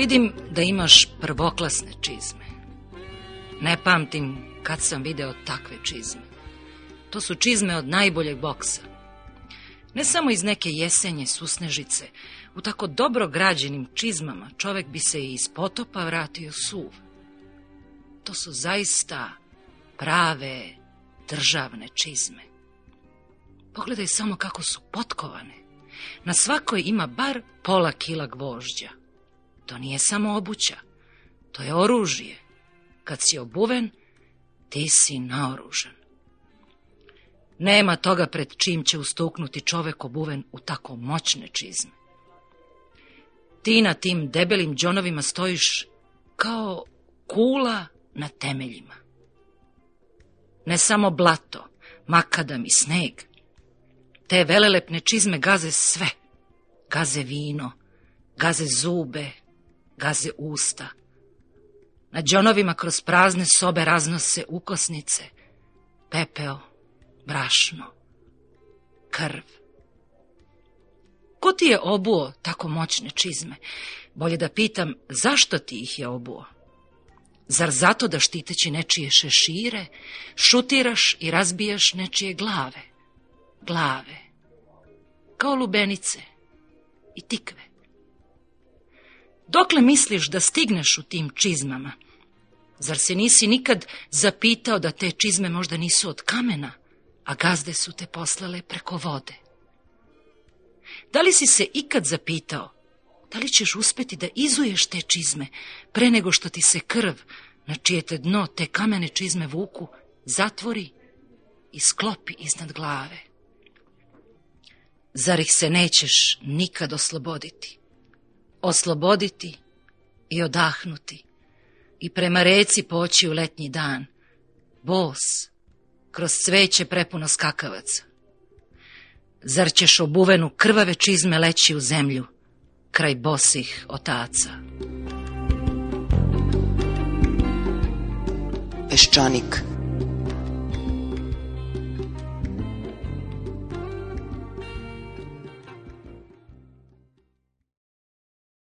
Vidim da imaš prvoklasne čizme. Ne pamtim kad sam video takve čizme. To su čizme od najboljeg boksa. Ne samo iz neke jesenje susnežice, u tako dobro građenim čizmama čovek bi se i iz potopa vratio suv. To su zaista prave državne čizme. Pogledaj samo kako su potkovane. Na svakoj ima bar pola kila gvožđa. To nije samo obuća, to je oružje. Kad si obuven, ti si naoružan. Nema toga pred čim će ustuknuti čovek obuven u tako moćne čizme. Ti na tim debelim džonovima stojiš kao kula na temeljima. Ne samo blato, makadam i sneg. Te velelepne čizme gaze sve. Gaze vino, gaze zube, gaze usta. Na džonovima kroz prazne sobe raznose ukosnice, pepeo, brašno, krv. Ko ti je obuo tako moćne čizme? Bolje da pitam, zašto ti ih je obuo? Zar zato da štiteći nečije šešire, šutiraš i razbijaš nečije glave? Glave. Kao lubenice i tikve. Dokle misliš da stigneš u tim čizmama? Zar se nisi nikad zapitao da te čizme možda nisu od kamena, a gazde su te poslale preko vode? Da li si se ikad zapitao da li ćeš uspeti da izuješ te čizme pre nego što ti se krv, na čije te dno te kamene čizme vuku, zatvori i sklopi iznad glave? Zar ih se nećeš nikad osloboditi? Osloboditi i odahnuti i prema reci poći u letnji dan, bos, kroz cveće prepuno skakavaca. Zar ćeš obuvenu krvave čizme leći u zemlju, kraj bosih otaca? Peščanik